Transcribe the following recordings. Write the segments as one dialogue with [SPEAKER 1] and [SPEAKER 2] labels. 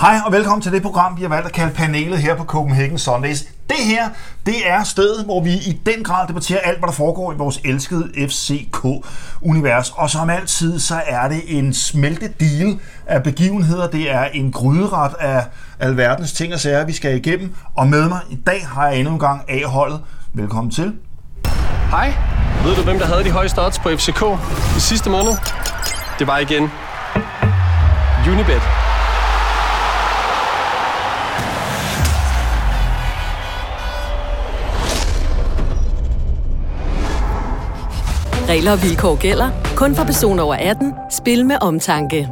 [SPEAKER 1] Hej og velkommen til det program, vi har valgt at kalde panelet her på Copenhagen Sundays. Det her, det er stedet, hvor vi i den grad debatterer alt, hvad der foregår i vores elskede FCK-univers. Og som altid, så er det en smeltedeal af begivenheder. Det er en gryderet af alverdens ting og sager, vi skal igennem. Og med mig i dag har jeg endnu en gang A-holdet. Velkommen til.
[SPEAKER 2] Hej. Ved du, hvem der havde de højeste odds på FCK i sidste måned? Det var igen Unibet.
[SPEAKER 3] Regler og vilkår gælder. Kun for personer over 18. Spil med omtanke.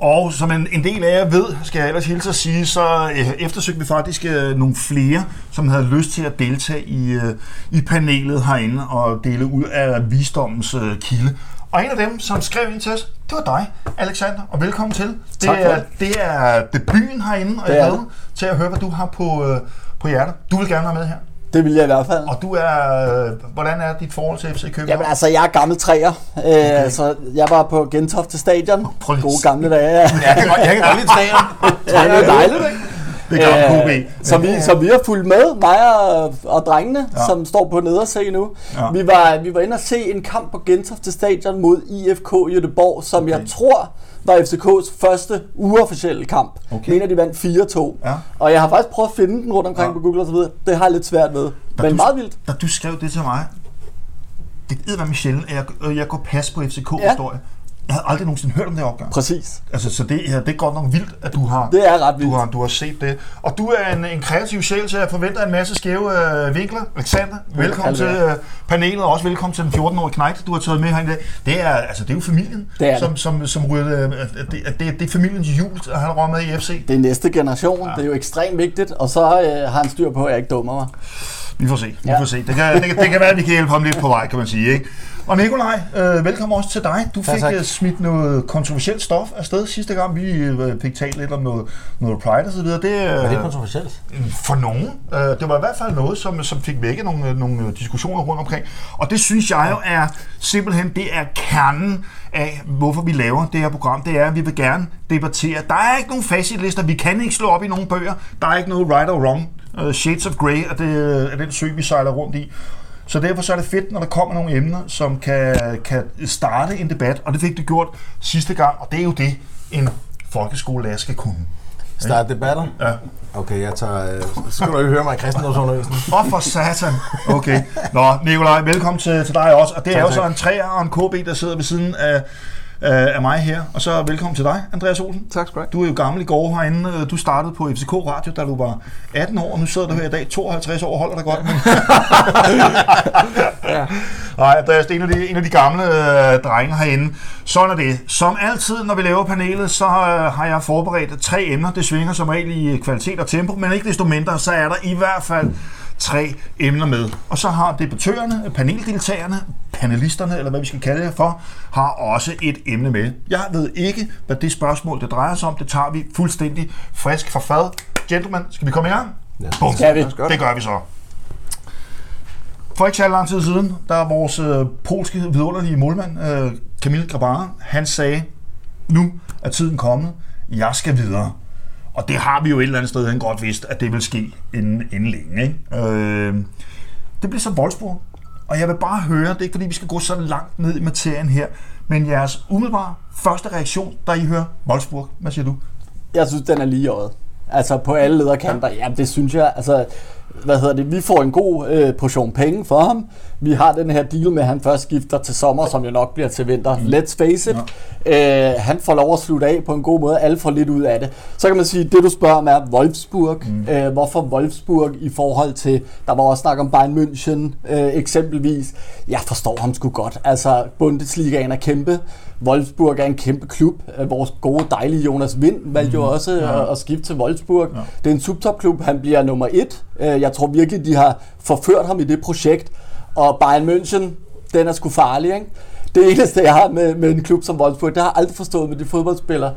[SPEAKER 1] Og som en, en del af jer ved, skal jeg ellers hilse at sige, så øh, eftersøgte vi faktisk øh, nogle flere, som havde lyst til at deltage i, øh, i panelet herinde og dele ud af visdommens øh, kilde. Og en af dem, som skrev ind til os, det var dig, Alexander, og velkommen til. Det,
[SPEAKER 4] Tak for
[SPEAKER 1] er,
[SPEAKER 4] det.
[SPEAKER 1] det er debuten herinde, og
[SPEAKER 4] Det
[SPEAKER 1] jeg
[SPEAKER 4] er
[SPEAKER 1] glæder til at høre, hvad du har på, øh, på hjertet. Du vil gerne være med her.
[SPEAKER 4] Det vil jeg i hvert fald.
[SPEAKER 1] Og du er, øh, hvordan er dit forhold til FC København?
[SPEAKER 4] Jamen altså, jeg er gammel træer. Øh, så jeg var på Gentofte Stadion.
[SPEAKER 1] Prøv
[SPEAKER 4] Gode gamle dage. Ja.
[SPEAKER 1] jeg kan godt, jeg kan godt lide træer.
[SPEAKER 4] Ja, det er dejligt, ikke?
[SPEAKER 1] Det er godt, KB.
[SPEAKER 4] så, vi, så vi har fulgt med, mig og, og drengene,
[SPEAKER 1] Ja.
[SPEAKER 4] som står på nederse nu.
[SPEAKER 1] Ja.
[SPEAKER 4] Vi, var, vi var inde og se en kamp på Gentofte Stadion mod IFK Göteborg, som
[SPEAKER 1] Okay.
[SPEAKER 4] okay. jeg tror var FCK's første uofficielle kamp.
[SPEAKER 1] Okay.
[SPEAKER 4] Mener, de vandt 4-2.
[SPEAKER 1] Ja.
[SPEAKER 4] Og jeg har faktisk prøvet at finde den rundt omkring
[SPEAKER 1] Ja.
[SPEAKER 4] ja. på Google og så videre. Det har jeg lidt svært ved.
[SPEAKER 1] Da
[SPEAKER 4] Men
[SPEAKER 1] du-
[SPEAKER 4] meget vildt.
[SPEAKER 1] Da du skrev det til mig, det er mig sjældent, at jeg, jeg går pas på FCK-historie. Jeg havde aldrig nogensinde hørt om det opgør.
[SPEAKER 4] Præcis.
[SPEAKER 1] Altså, så det, her, det er godt nok vildt, at du har,
[SPEAKER 4] Det er ret
[SPEAKER 1] du
[SPEAKER 4] vildt.
[SPEAKER 1] har, du har set det. Og du er en, en kreativ sjæl, så jeg forventer en masse skæve øh, vinkler. Alexander, velkommen til øh, panelet, og også velkommen til den 14-årige knægt, du har taget med herinde. Det er, altså, det er jo familien,
[SPEAKER 4] Det er det.
[SPEAKER 1] som, som, som ryger, øh, det, det, det, er familiens jul, at han rører med i FC.
[SPEAKER 4] Det er næste generation. Ja. Det er jo ekstremt vigtigt. Og så øh, har han styr på, at jeg ikke dummer mig.
[SPEAKER 1] Vi får se, vi
[SPEAKER 4] Ja.
[SPEAKER 1] får se. Det kan, det, kan, det kan være, at vi kan hjælpe ham lidt på vej, kan man sige. Ikke? Og Nikolaj, øh, velkommen også til dig. Du fik
[SPEAKER 5] tak.
[SPEAKER 1] øh, smidt noget kontroversielt stof afsted sidste gang. Vi øh, fik talt lidt om noget, noget Pride og så videre. Det, øh,
[SPEAKER 5] Er det kontroversielt?
[SPEAKER 1] for nogen. Øh, det var i hvert fald noget, som, som fik vækket nogle, nogle diskussioner rundt omkring. Og det synes jeg jo er simpelthen, det er kernen af, hvorfor vi laver det her program. Det er, at vi vil gerne debattere. Der er ikke nogen facitlister. Vi kan ikke slå op i nogen bøger. Der er ikke noget right or wrong. Uh, shades of grey er, det, er den sø, vi sejler rundt i. Så derfor så er det fedt, når der kommer nogle emner, som kan, kan starte en debat, og det fik det gjort sidste gang, og det er jo det, en folkeskolelærer skal kunne.
[SPEAKER 5] Start debatter?
[SPEAKER 1] Ja.
[SPEAKER 5] Okay, jeg tager... Øh, så skal du ikke høre mig i kristendomsundervisning.
[SPEAKER 1] Og for satan. Okay. Nå, Nikolaj, velkommen til, til dig også. Og det er
[SPEAKER 5] Tak,
[SPEAKER 1] jo så en træer og en KB, der sidder ved siden af, af af mig her. Og så velkommen til dig, Andreas Olsen.
[SPEAKER 5] Tak skal du have.
[SPEAKER 1] Du er jo gammel i går herinde. Du startede på FCK Radio, da du var 18 år, og nu sidder du her i dag 52 år holder dig godt. Men...
[SPEAKER 5] Ja.
[SPEAKER 1] Nej, Andreas, det er en af de, en af de gamle øh, drenge herinde. Sådan er det. Som altid, når vi laver panelet, så øh, har jeg forberedt tre emner. Det svinger som regel i kvalitet og tempo, men ikke desto mindre, så er der i hvert fald tre emner med. Og så har debattørerne, paneldeltagerne, panelisterne, eller hvad vi skal kalde det for, har også et emne med. Jeg ved ikke, hvad det spørgsmål, det drejer sig om. Det tager vi fuldstændig frisk fra fad. Gentlemen, skal vi komme i gang?
[SPEAKER 5] Ja.
[SPEAKER 1] Bum.
[SPEAKER 4] Skal vi?
[SPEAKER 1] Det gør vi så. For ikke så lang tid siden, der er vores øh, polske vidunderlige målmand, øh, Kamil Grabara, han sagde, nu er tiden kommet, jeg skal videre. Og det har vi jo et eller andet sted han godt vidst, at det vil ske inden, inden længe. Ikke? Øh, det bliver så Wolfsburg. Og jeg vil bare høre, det er ikke fordi, vi skal gå så langt ned i materien her, men jeres umiddelbare første reaktion, da I hører Wolfsburg, hvad siger du?
[SPEAKER 4] Jeg synes, den er lige øjet. Altså på alle lederkanter. Ja, det synes jeg. Altså, hvad hedder det? Vi får en god øh, portion penge for ham. Vi har den her deal med, at han først skifter til sommer, som jo nok bliver til vinter. Mm. Let's face it. Ja. Øh, han får lov at slutte af på en god måde. Alle får lidt ud af det. Så kan man sige, det du spørger om er Wolfsburg. Mm. Øh, hvorfor Wolfsburg i forhold til, der var også snak om Bayern München øh, eksempelvis. Jeg forstår ham sgu godt. Altså, Bundesligaen er kæmpe. Wolfsburg er en kæmpe klub. Øh, Vores gode, dejlige Jonas Vind valgte jo også ja. at, at skifte til Wolfsburg. Ja. Det er en subtopklub. Han bliver nummer et. Øh, Jeg tror virkelig, de har forført ham i det projekt. Og Bayern München, den er sgu farlig, ikke? Det eneste, jeg har med, med en klub som Wolfsburg, det har jeg aldrig forstået med de fodboldspillere.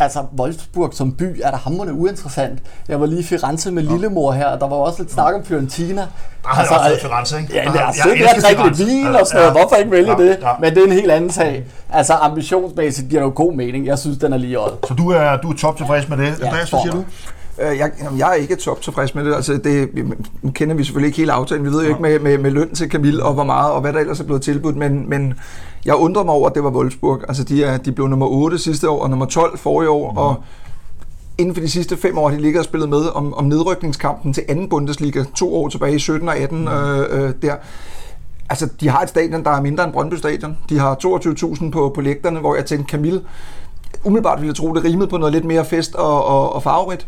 [SPEAKER 4] Altså Wolfsburg som by er der hammerende uinteressant. Jeg var lige i Firenze med Lillemor her, og der var også lidt snak om Fiorentina.
[SPEAKER 1] Der har altså, også været Firenze, ikke?
[SPEAKER 4] Ja,
[SPEAKER 1] Der
[SPEAKER 4] det
[SPEAKER 1] har-
[SPEAKER 4] er
[SPEAKER 1] elsker
[SPEAKER 4] at drikke lidt vin og sådan noget.
[SPEAKER 1] Ja.
[SPEAKER 4] Hvorfor ikke vælge
[SPEAKER 1] Ja,
[SPEAKER 4] det?
[SPEAKER 1] ja.
[SPEAKER 4] Men det er en helt anden sag. Altså ambitionsmæssigt giver det jo god mening. Jeg synes, den er lige øjet.
[SPEAKER 1] Så du er, du er top tilfreds med det. Andreas, hvad siger
[SPEAKER 4] jeg.
[SPEAKER 1] du?
[SPEAKER 6] Øh, Jeg, jeg er ikke top tilfreds med det. Altså, det. Nu kender vi selvfølgelig ikke hele aftalen. Vi ved jo ikke med, med, med løn til Camille og hvor meget, og hvad der ellers er blevet tilbudt. Men, men jeg undrer mig over, at det var Wolfsburg. Altså, de, er, de blev nummer 8 sidste år og nummer 12 forrige år. Og inden for de sidste fem år de ligget og spillet med om, om nedrykningskampen til anden Bundesliga. To år tilbage i 17 og 18 øh, øh, der. Altså, de har et stadion, der er mindre end Brøndby Stadion. De har 22.000 på, på lægterne, hvor jeg tænkte, Camille, umiddelbart ville jeg tro, det rimede på noget lidt mere fest og, og, og farverigt.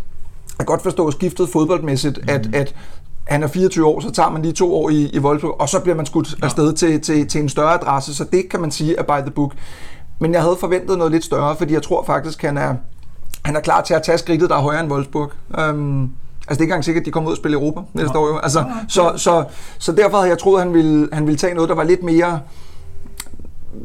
[SPEAKER 6] Jeg kan godt forstå skiftet fodboldmæssigt, mm. at, at han er 24 år, så tager man lige to år i, i Wolfsburg, og så bliver man skudt ja. afsted til, til, til en større adresse, så det kan man sige er by the book. Men jeg havde forventet noget lidt større, fordi jeg tror faktisk, han er, han er klar til at tage skridtet, der er højere end Wolfsburg. Um, altså det er ikke engang sikkert, at de kommer ud og spiller Europa næste år jo. Altså, så, så, så derfor havde jeg troet, at han ville, han ville tage noget, der var lidt mere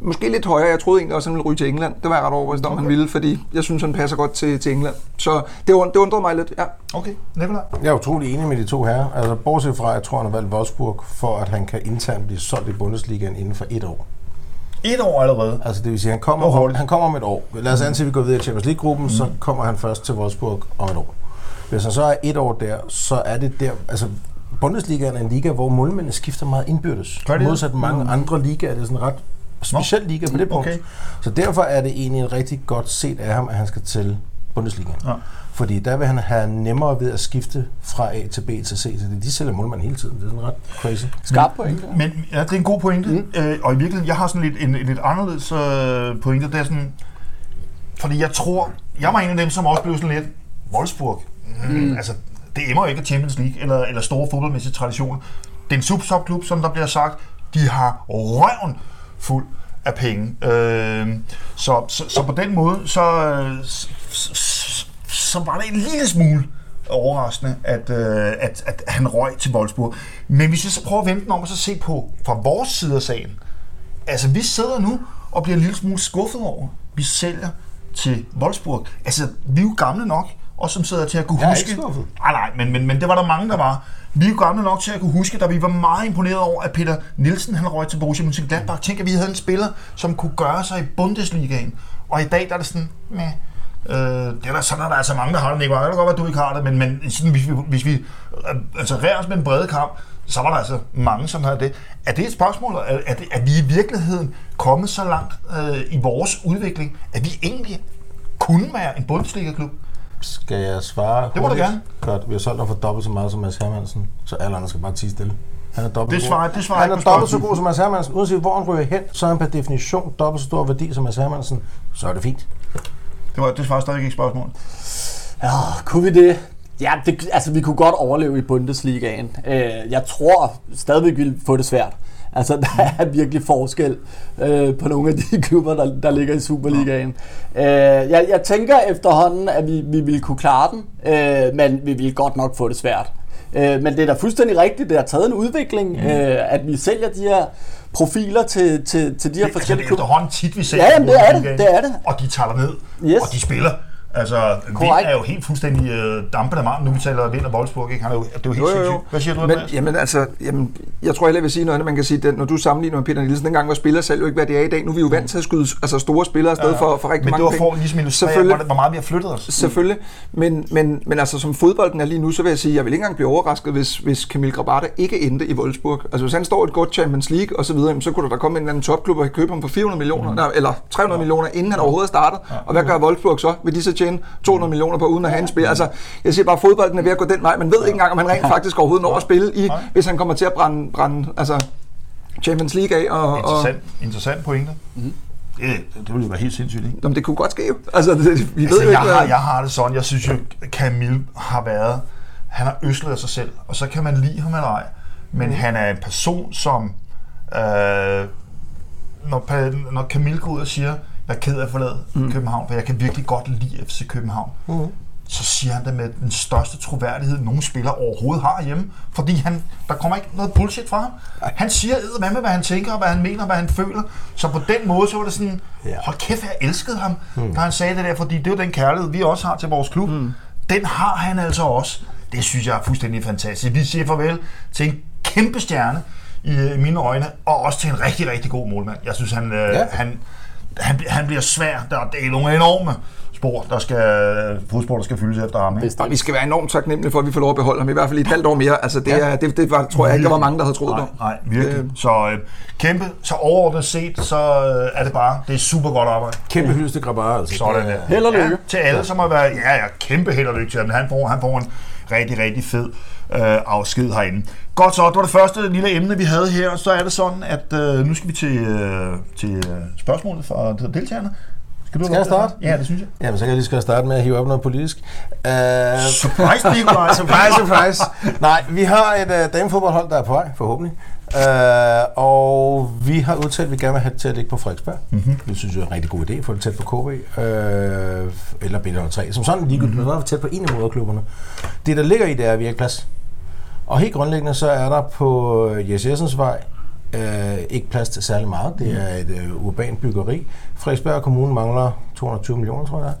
[SPEAKER 6] måske lidt højere. Jeg troede egentlig også, at han ville ryge til England. Det var jeg ret overbevist om, okay. han ville, fordi jeg synes, han passer godt til, til England. Så det, und- det undrede mig lidt, ja.
[SPEAKER 1] Okay, Nikolaj.
[SPEAKER 5] Jeg er utrolig enig med de to herrer. Altså, bortset fra, at jeg tror, han har valgt Wolfsburg, for at han kan internt blive solgt i Bundesligaen inden for et år.
[SPEAKER 1] Et år allerede.
[SPEAKER 5] Altså, det vil sige, at han kommer, om,
[SPEAKER 1] hurtigt?
[SPEAKER 5] han kommer om et år. Lad os antage, at vi går videre i Champions League-gruppen, mm. så kommer han først til Wolfsburg om et år. Hvis han så er et år der, så er det der... Altså, Bundesligaen er en liga, hvor målmændene skifter meget indbyrdes. Modsat mange
[SPEAKER 1] Mm.
[SPEAKER 5] andre ligaer, er det sådan en ret speciel liga på det punkt.
[SPEAKER 1] okay.
[SPEAKER 5] Så derfor er det egentlig et rigtig godt set af ham, at han skal til Bundesligaen.
[SPEAKER 1] Ja.
[SPEAKER 5] Fordi der vil han have nemmere ved at skifte fra A til B til C. Så det, de sælger målmand hele tiden. Det er sådan ret crazy.
[SPEAKER 4] Skarp point. der.
[SPEAKER 1] Men ja, det er en god pointe. Mm. Øh, og i virkeligheden, jeg har sådan lidt, en, en lidt anderledes øh, pointe. Det er sådan, fordi jeg tror, jeg var en af dem, som også blev sådan lidt, Wolfsburg, mm, mm. altså det emmer jo ikke af Champions League eller, eller store fodboldmæssige traditioner. Det er en subtopklub, som der bliver sagt, de har røven fuld af penge. Øh, så, så, så på den måde, så, øh, så, så, så var det en lille smule overraskende, at, øh, at, at han røg til Wolfsburg. Men hvis vi så prøver at vente om og så se på fra vores side af sagen. Altså, vi sidder nu og bliver en lille smule skuffet over, vi sælger til Wolfsburg. Altså, vi er jo gamle nok, og som sidder til at kunne
[SPEAKER 5] Jeg
[SPEAKER 1] huske...
[SPEAKER 5] ikke skuffet.
[SPEAKER 1] Nej, nej, men, men, men det var der mange, der var. Vi er jo gamle nok til at kunne huske, da vi var meget imponeret over, at Peter Nielsen han røg til Borussia Mönchengladbach. Tænk, at vi havde en spiller, som kunne gøre sig i Bundesligaen. Og i dag der er det sådan, meh. Øh, det er der, sådan er der altså mange, der har det, Nicolaj. Det kan godt være, at du ikke har det, men, men sådan, hvis vi, hvis vi øh, altså, rærer os med en brede kamp, så var der altså mange, som havde det. Er det et spørgsmål? Er, er, det, er vi i virkeligheden kommet så langt øh, i vores udvikling, at vi egentlig kunne være en Bundesliga-klub?
[SPEAKER 5] Skal jeg svare
[SPEAKER 1] Det må du
[SPEAKER 5] hurtigt?
[SPEAKER 1] gerne.
[SPEAKER 5] Godt. Vi har solgt ham for dobbelt så meget som Mads Hermansen, så alle andre skal bare tige stille. Han er dobbelt
[SPEAKER 1] Det
[SPEAKER 5] så
[SPEAKER 1] svarer-
[SPEAKER 5] god.
[SPEAKER 1] det svarer
[SPEAKER 5] han
[SPEAKER 1] ikke
[SPEAKER 5] er
[SPEAKER 1] på
[SPEAKER 5] dobbelt så god som Mads Hermansen. Uanset hvor han ryger hen, så er han per definition dobbelt så stor værdi som Mads Hermansen. Så er det fint.
[SPEAKER 1] Det, var, det svarer stadig ikke et spørgsmål.
[SPEAKER 4] Ja, kunne vi det? Ja, det, altså vi kunne godt overleve i Bundesligaen. Øh, jeg tror stadigvæk, vi vil få det svært. Altså, der er virkelig forskel øh, på nogle af de klubber, der, der ligger i Superligaen. Øh, jeg, jeg tænker efterhånden, at vi, vi ville kunne klare den, øh, men vi ville godt nok få det svært. Øh, men det er da fuldstændig rigtigt, det har taget en udvikling, mm. øh, at vi sælger de her profiler til, til, til de her
[SPEAKER 1] Det, altså, det
[SPEAKER 4] forskellige
[SPEAKER 1] er
[SPEAKER 4] klubber.
[SPEAKER 1] efterhånden tit, vi ser
[SPEAKER 4] Ja, jamen, det er det. Det er det.
[SPEAKER 1] Og de taler ned,
[SPEAKER 4] Yes.
[SPEAKER 1] og de spiller. Altså, Vind
[SPEAKER 4] Korrekt.
[SPEAKER 1] er jo helt fuldstændig øh, dampende marm. Nu vi taler Vind og Wolfsburg, ikke? Han er jo, det er jo helt
[SPEAKER 6] Jo, jo, jo.
[SPEAKER 1] sindssygt. Hvad siger du,
[SPEAKER 6] Men, jamen, altså, jamen, jeg tror heller, jeg vil sige noget andet. Man kan sige, at når du sammenligner med Peter Nielsen, dengang var spiller selv jo ikke, hvad det er i dag. Nu er vi jo vant til at skyde altså, store spillere afsted for, for rigtig
[SPEAKER 1] Men det
[SPEAKER 6] mange
[SPEAKER 1] var
[SPEAKER 6] penge.
[SPEAKER 1] for ligesom illustrere, hvor, meget vi har flyttet os.
[SPEAKER 6] Selvfølgelig, men, men, men altså som fodbolden er lige nu, så vil jeg sige, at jeg vil ikke engang blive overrasket, hvis, hvis Camille Grabata ikke endte i Wolfsburg. Altså hvis han står i et godt Champions League og så videre, så kunne der da komme en eller anden topklub og købe ham for 400 millioner, mm. eller 300 millioner, inden han overhovedet er startet. Og hvad gør Wolfsburg så? De så tjene 200 millioner på uden at have en spil? Altså, jeg siger bare, at fodbolden er ved at gå den vej. Man ved ikke engang, om han rent faktisk overhovedet når at spille i, hvis han kommer til at brænde, brænde altså, Champions League af. Og, og,
[SPEAKER 1] Interessant, interessant pointe. Mm. Det, det, ville jo være helt sindssygt, ikke?
[SPEAKER 6] Jamen, det kunne godt ske jo. Altså, det, vi
[SPEAKER 1] Altså,
[SPEAKER 6] ved jo
[SPEAKER 1] jeg,
[SPEAKER 6] ikke,
[SPEAKER 1] har,
[SPEAKER 6] hvad...
[SPEAKER 1] jeg har det sådan, jeg synes jo, Camille har været, han har øslet af sig selv, og så kan man lide ham eller ej, men mm. han er en person, som, øh, når, når Camille går ud og siger, jeg er ked af at forlade mm. København, for jeg kan virkelig godt lide FC København, mm. så siger han det med den største troværdighed, nogen spiller overhovedet har hjemme. Fordi han, der kommer ikke noget bullshit fra ham. Han siger hvad med, hvad han tænker, hvad han mener, hvad han føler. Så på den måde, så var det sådan, hold kæft, jeg elskede ham, mm. da han sagde det der, fordi det er jo den kærlighed, vi også har til vores klub. Mm. Den har han altså også. Det synes jeg er fuldstændig fantastisk. Vi siger farvel til en kæmpe stjerne i mine øjne, og også til en rigtig, rigtig god målmand. Jeg synes, han, øh,
[SPEAKER 5] Ja.
[SPEAKER 1] han, han, han bliver svær. Der, det er nogle enorme spor, der skal, fodspor, der skal fyldes efter ham. Ikke?
[SPEAKER 6] Og vi skal være enormt taknemmelige for, at vi får lov at beholde ham i hvert fald i et halvt år mere. Altså, det,
[SPEAKER 1] Ja.
[SPEAKER 6] er, det, det var, tror jeg ikke, der var mange, der havde troet
[SPEAKER 1] Nej,
[SPEAKER 6] på.
[SPEAKER 1] nej, virkelig.
[SPEAKER 6] Øh.
[SPEAKER 1] Så øh, kæmpe, så overordnet set, så øh, er det bare, det er super godt arbejde.
[SPEAKER 5] Kæmpe hyldest til Grabar, altså.
[SPEAKER 1] Sådan der.
[SPEAKER 4] Held og lykke.
[SPEAKER 1] Ja, til alle, som har været, ja, ja, kæmpe held og lykke til ham. Han får, han får en rigtig, rigtig fed øh, afsked herinde. Godt så, det var det første lille emne, vi havde her. Så er det sådan, at øh, nu skal vi til, øh, til øh, spørgsmålet fra deltagerne. Skal, du
[SPEAKER 5] Skal jeg starte?
[SPEAKER 1] Ja, det synes jeg.
[SPEAKER 5] Jamen, så kan jeg lige skal starte med at hive op noget politisk. Uh,
[SPEAKER 1] Surprise, Nikolaj.
[SPEAKER 5] surprise, surprise. Nej, vi har et uh, damefodboldhold, der er på vej, forhåbentlig. Uh, og vi har udtalt, at vi gerne vil have det til at ligge på Frederiksberg. Mm-hmm. Det synes jeg er en rigtig god idé, for det tæt på KB. Uh, eller B3. Som sådan ligegyldigt, mm-hmm. tæt på en af moderklubberne. Det, der ligger i det, er, at vi har plads. Og helt grundlæggende, så er der på Jes Jessens vej øh, ikke plads til særlig meget. Det er et øh, urbant byggeri. Frederiksberg Kommune mangler 220 millioner, tror jeg.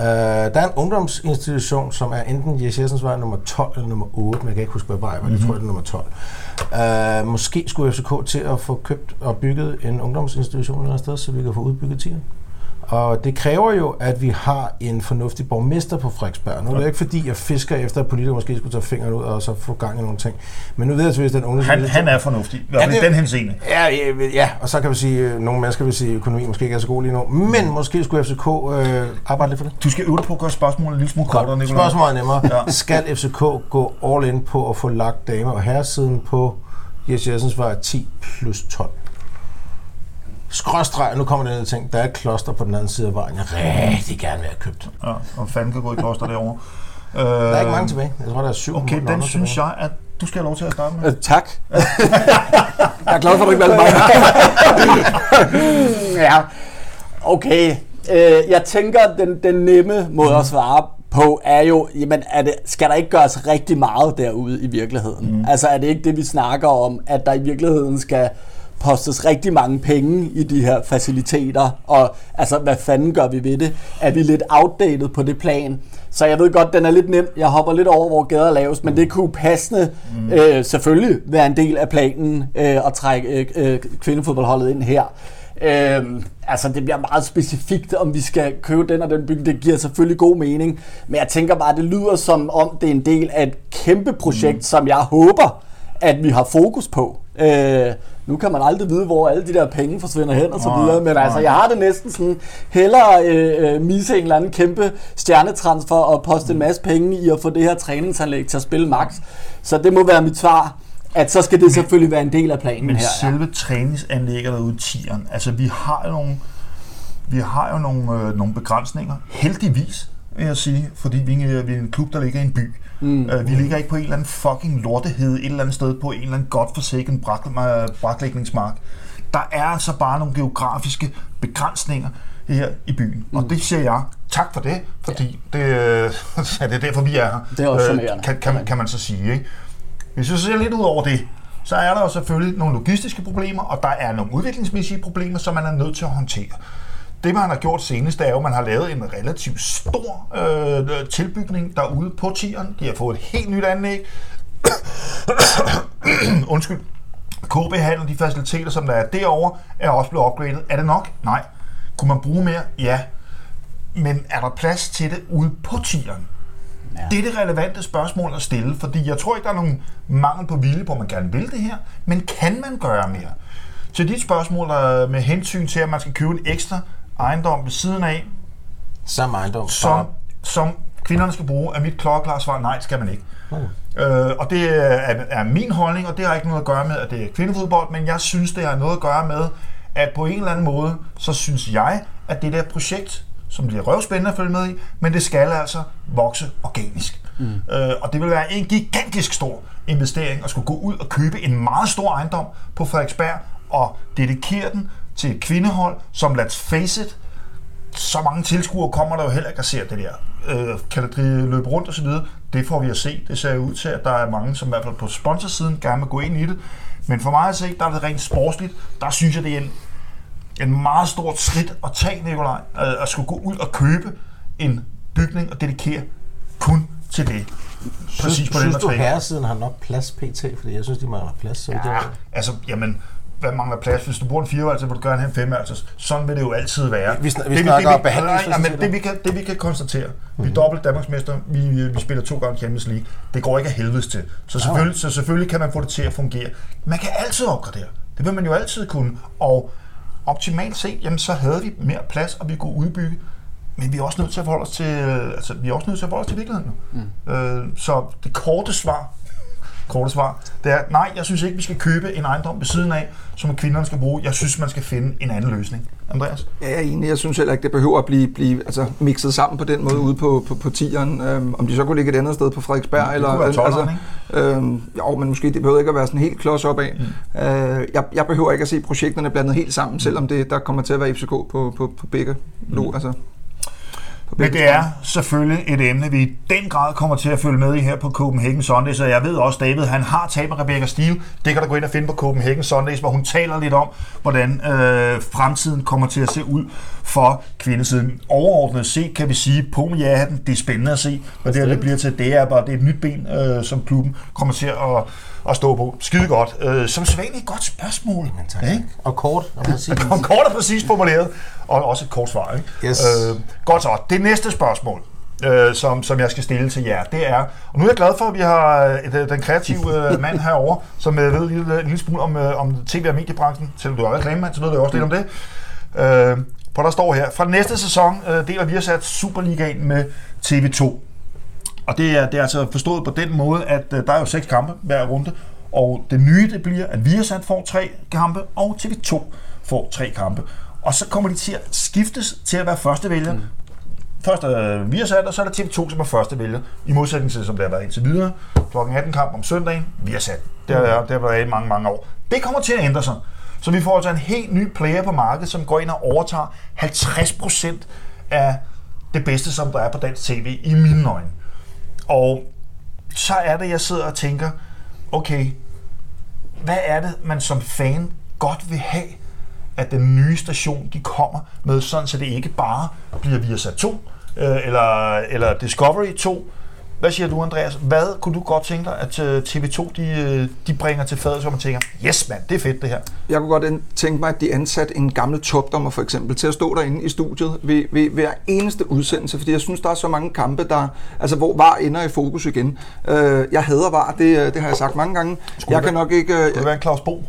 [SPEAKER 5] Øh, der er en ungdomsinstitution, som er enten Jes Jessens vej nummer 12 eller nummer 8, men jeg kan ikke huske, hvad vej var. Det tror jeg, det er nummer 12. Øh, måske skulle FCK til at få købt og bygget en ungdomsinstitution et eller andet sted, så vi kan få udbygget tieren. Og det kræver jo, at vi har en fornuftig borgmester på Frederiksberg. Nu er det ikke fordi, jeg fisker efter, at politikere måske skulle tage fingeren ud og så få gang i nogle ting. Men nu ved jeg selvfølgelig, at den unge...
[SPEAKER 1] Han, han er fornuftig. I hvert fald i den henseende.
[SPEAKER 5] Ja, ja, ja, og så kan vi sige, at nogle mennesker vil sige, at økonomien måske ikke er så god lige nu. Men måske skulle FCK øh, arbejde lidt for det.
[SPEAKER 1] Du skal øve på at gøre spørgsmålet en lille smule kortere, Nikolaj.
[SPEAKER 5] Spørgsmålet er nemmere.
[SPEAKER 1] Ja.
[SPEAKER 5] Skal FCK gå all in på at få lagt damer og herresiden på Jes Jessens vej 10 plus 12? Skråstreg, nu kommer den her ting. Der er et kloster på den anden side af vejen, jeg rigtig gerne vil have købt.
[SPEAKER 1] Ja, og fanden kan gå i kloster derovre. Øh,
[SPEAKER 5] Der er ikke mange tilbage. Jeg tror, der er syv.
[SPEAKER 1] Okay, den synes
[SPEAKER 5] tilbage.
[SPEAKER 1] jeg, at du skal have lov til at starte med.
[SPEAKER 4] Øh, tak. jeg er glad for, at du ikke valgte mig. ja, okay. Øh, jeg tænker, at den, den nemme måde at svare på er jo, jamen er det, skal der ikke gøres rigtig meget derude i virkeligheden? Mm. Altså er det ikke det, vi snakker om, at der i virkeligheden skal postes rigtig mange penge i de her faciliteter, og altså, hvad fanden gør vi ved det? Er vi lidt outdated på det plan? Så jeg ved godt, den er lidt nem. Jeg hopper lidt over, hvor gader laves, men det kunne passende mm. øh, selvfølgelig være en del af planen øh, at trække øh, øh, kvindefodboldholdet ind her. Øhm, altså det bliver meget specifikt, om vi skal købe den og den bygning. Det giver selvfølgelig god mening. Men jeg tænker bare, det lyder som om, det er en del af et kæmpe projekt, mm. som jeg håber, at vi har fokus på. Øh, nu kan man aldrig vide, hvor alle de der penge forsvinder hen og så videre, men altså, jeg har det næsten sådan, hellere øh, øh, misse en eller anden kæmpe stjernetransfer og poste en masse penge i at få det her træningsanlæg til at spille max. Så det må være mit svar, at så skal det selvfølgelig være en del af planen
[SPEAKER 1] Men
[SPEAKER 4] her. ja.
[SPEAKER 1] selve træningsanlægget derude, tieren, altså vi har jo nogle, vi har jo nogle, øh, nogle begrænsninger, heldigvis, vil jeg sige, fordi vi er, vi er en klub, der ligger i en by. Mm. Øh, vi ligger ikke på en eller anden fucking lortehed et eller andet sted på en eller anden godforsaken brak, øh, braklægningsmark. Der er altså bare nogle geografiske begrænsninger her i byen. Mm. Og det siger jeg tak for det, fordi ja. det, øh, ja, det er derfor, vi er her.
[SPEAKER 4] Det er også charmerende.
[SPEAKER 1] kan, kan, man, kan man så sige. Ikke? Hvis vi så ser lidt ud over det, så er der jo selvfølgelig nogle logistiske problemer, og der er nogle udviklingsmæssige problemer, som man er nødt til at håndtere. Det, man har gjort senest, er jo, at man har lavet en relativt stor øh, tilbygning derude på tieren. De har fået et helt nyt anlæg. Undskyld. KB handel, de faciliteter, som der er derovre, er også blevet opgraderet. Er det nok? Nej. Kunne man bruge mere? Ja. Men er der plads til det ude på tieren? Ja. Det er det relevante spørgsmål at stille, fordi jeg tror ikke, der er nogen mangel på vilje på, at man gerne vil det her, men kan man gøre mere? Til dit spørgsmål der med hensyn til, at man skal købe en ekstra ejendom ved siden af,
[SPEAKER 5] Samme ejendom.
[SPEAKER 1] som, som kvinderne skal bruge, er mit klokkeklare svar, nej, skal man ikke. Øh, og det er, er min holdning, og det har ikke noget at gøre med, at det er kvindefodbold, men jeg synes, det har noget at gøre med, at på en eller anden måde, så synes jeg, at det der projekt, som bliver røvspændende at følge med i, men det skal altså vokse organisk. Mm. Øh, og det vil være en gigantisk stor investering at skulle gå ud og købe en meget stor ejendom på Frederiksberg og dedikere den til et kvindehold, som let's face it, så mange tilskuere kommer der jo heller ikke at se det der. Øh, kan det løbe rundt og så videre? Det får vi at se. Det ser ud til, at der er mange, som i hvert fald på sponsorsiden gerne vil gå ind i det. Men for mig at se, der er det rent sportsligt. Der synes jeg, det er en, en meget stort skridt at tage, Nikolaj. Øh, at skulle gå ud og købe en bygning og dedikere kun til det. Præcis
[SPEAKER 5] Synes,
[SPEAKER 1] på den
[SPEAKER 5] synes
[SPEAKER 1] her
[SPEAKER 5] du, herresiden har nok plads pt? Fordi jeg synes, de mangler plads. Så ja.
[SPEAKER 1] Ja, altså, jamen, hvad mangler plads? Hvis du bruger en fireværelse, vil du gerne have en femværelse. Sådan vil det jo altid være.
[SPEAKER 5] Vi vi
[SPEAKER 1] det,
[SPEAKER 5] snakker
[SPEAKER 1] det, vi,
[SPEAKER 5] behandlingsfaciliteter.
[SPEAKER 1] nej, men det, vi kan, det vi kan konstatere, mm-hmm. vi er dobbelt Danmarksmester, vi, vi, vi spiller to gange Champions League. Det går ikke af helvedes til. Så selvfølgelig, så selvfølgelig kan man få det til at fungere. Man kan altid opgradere. Det vil man jo altid kunne. Og optimalt set, jamen, så havde vi mere plads, og vi kunne udbygge. Men vi er også nødt til at forholde os til, øh, altså, vi er også nødt til at forholde os til virkeligheden. Mm. Øh, så det korte svar, korte svar, det er, nej, jeg synes ikke, vi skal købe en ejendom ved siden af, som kvinderne skal bruge. Jeg synes, man skal finde en anden løsning. Andreas?
[SPEAKER 6] Ja, jeg er enig. Jeg synes heller ikke, det behøver at blive, blive altså, mixet sammen på den måde ude på, på, på tieren. Øhm, om de så kunne ligge et andet sted på Frederiksberg.
[SPEAKER 1] det
[SPEAKER 6] eller,
[SPEAKER 1] kunne være tolderen,
[SPEAKER 6] øhm, jo, men måske det behøver ikke at være sådan helt klods op af. Mm. Øh, jeg, jeg behøver ikke at se projekterne blandet helt sammen, selvom det, der kommer til at være FCK på, på, på begge. Mm. Altså, på
[SPEAKER 1] Men det er selvfølgelig et emne, vi i den grad kommer til at følge med i her på Copenhagen Sundays, og jeg ved også, David, han har talt med Rebecca Steele. Det kan du gå ind og finde på Copenhagen Sundays, hvor hun taler lidt om, hvordan øh, fremtiden kommer til at se ud for kvindesiden. Overordnet set kan vi sige, med ja det er spændende at se, hvad det her det bliver til. Det er bare det er et nyt ben, øh, som klubben kommer til at, at stå på. Skide godt. Øh, som sædvanligt et godt spørgsmål. Men
[SPEAKER 5] tak.
[SPEAKER 1] Ikke?
[SPEAKER 5] Og kort. Og præcis.
[SPEAKER 1] Kom kort og præcist formuleret, og også et kort svar. Ikke?
[SPEAKER 5] Yes.
[SPEAKER 1] Øh, godt så. Det næste spørgsmål, øh, som, som jeg skal stille til jer, det er, og nu er jeg glad for, at vi har øh, den kreative øh, mand herovre, som øh, ved en lille, en lille smule om, øh, om tv- og mediebranchen. Selvom du er reklamemand, så ved du også lidt om det. Øh, for der står her, fra næste sæson øh, deler vi har sat Superligaen med TV2. Og det er, det er altså forstået på den måde, at øh, der er jo seks kampe hver runde, og det nye det bliver, at Viasat får tre kampe, og TV2 får tre kampe. Og så kommer de til at skiftes til at være første vælger. Mm. Først er Viasat, og så er der TV2, som er første vælger, i modsætning til, som det har været indtil videre. Klokken 18 kamp om søndagen, Viasat. Det har, det har været i mange, mange år. Det kommer til at ændre sig. Så vi får altså en helt ny player på markedet, som går ind og overtager 50% af det bedste, som der er på dansk tv, i mine øjne. Og så er det, jeg sidder og tænker, okay, hvad er det, man som fan godt vil have, at den nye station, de kommer med, sådan så det ikke bare bliver Viasat 2, øh, eller, eller Discovery 2. Hvad siger du, Andreas? Hvad kunne du godt tænke dig, at øh, TV2 de, øh, de bringer til fadet, så man tænker, yes mand, det er fedt det her.
[SPEAKER 6] Jeg kunne godt tænke mig, at de ansatte en gammel topdommer for eksempel til at stå derinde i studiet ved, ved hver eneste udsendelse, fordi jeg synes, der er så mange kampe, der, altså, hvor VAR ender i fokus igen. Øh, jeg hader VAR, det, det har jeg sagt mange gange. jeg kan nok ikke...
[SPEAKER 1] Kunne det være en Claus Bo?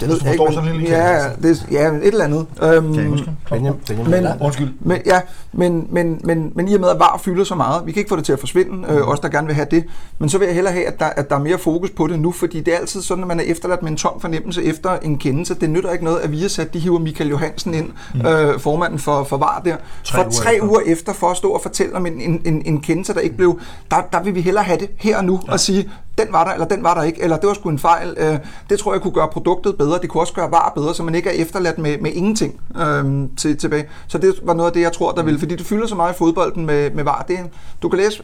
[SPEAKER 6] Det
[SPEAKER 1] du
[SPEAKER 6] jeg ikke,
[SPEAKER 1] sådan en lille
[SPEAKER 6] ja, det, ja, et eller andet. Øhm,
[SPEAKER 1] Kan I huske?
[SPEAKER 5] Benjamin, Benjamin
[SPEAKER 6] Men-.
[SPEAKER 1] Undskyld.
[SPEAKER 6] Men, ja, men, men, men, men i og med, at VAR fylder så meget, vi kan ikke få det til at forsvinde, øh, os der gerne vil have det, men så vil jeg hellere have, at der, at der er mere fokus på det nu, fordi det er altid sådan, at man er efterladt med en tom fornemmelse efter en kendelse. Det nytter ikke noget, at vi har sat, de hiver Michael Johansen ind, øh, formanden for, for VAR der,
[SPEAKER 1] Tre
[SPEAKER 6] for
[SPEAKER 1] uger
[SPEAKER 6] tre
[SPEAKER 1] efter.
[SPEAKER 6] uger efter for at stå og fortælle om en, en, en, en kendelse, der ikke blev, der, der vil vi hellere have det her og nu, ja. og sige, den var der, eller den var der ikke, eller det var sgu en fejl. Øh, det tror jeg kunne gøre produktet bedre, det kunne også gøre VAR bedre, så man ikke er efterladt med, med ingenting øh, til, tilbage. Så det var noget af det, jeg tror, der vil, fordi det fylder så meget i fodbolden med, med VAR. Det er, en- du kan læse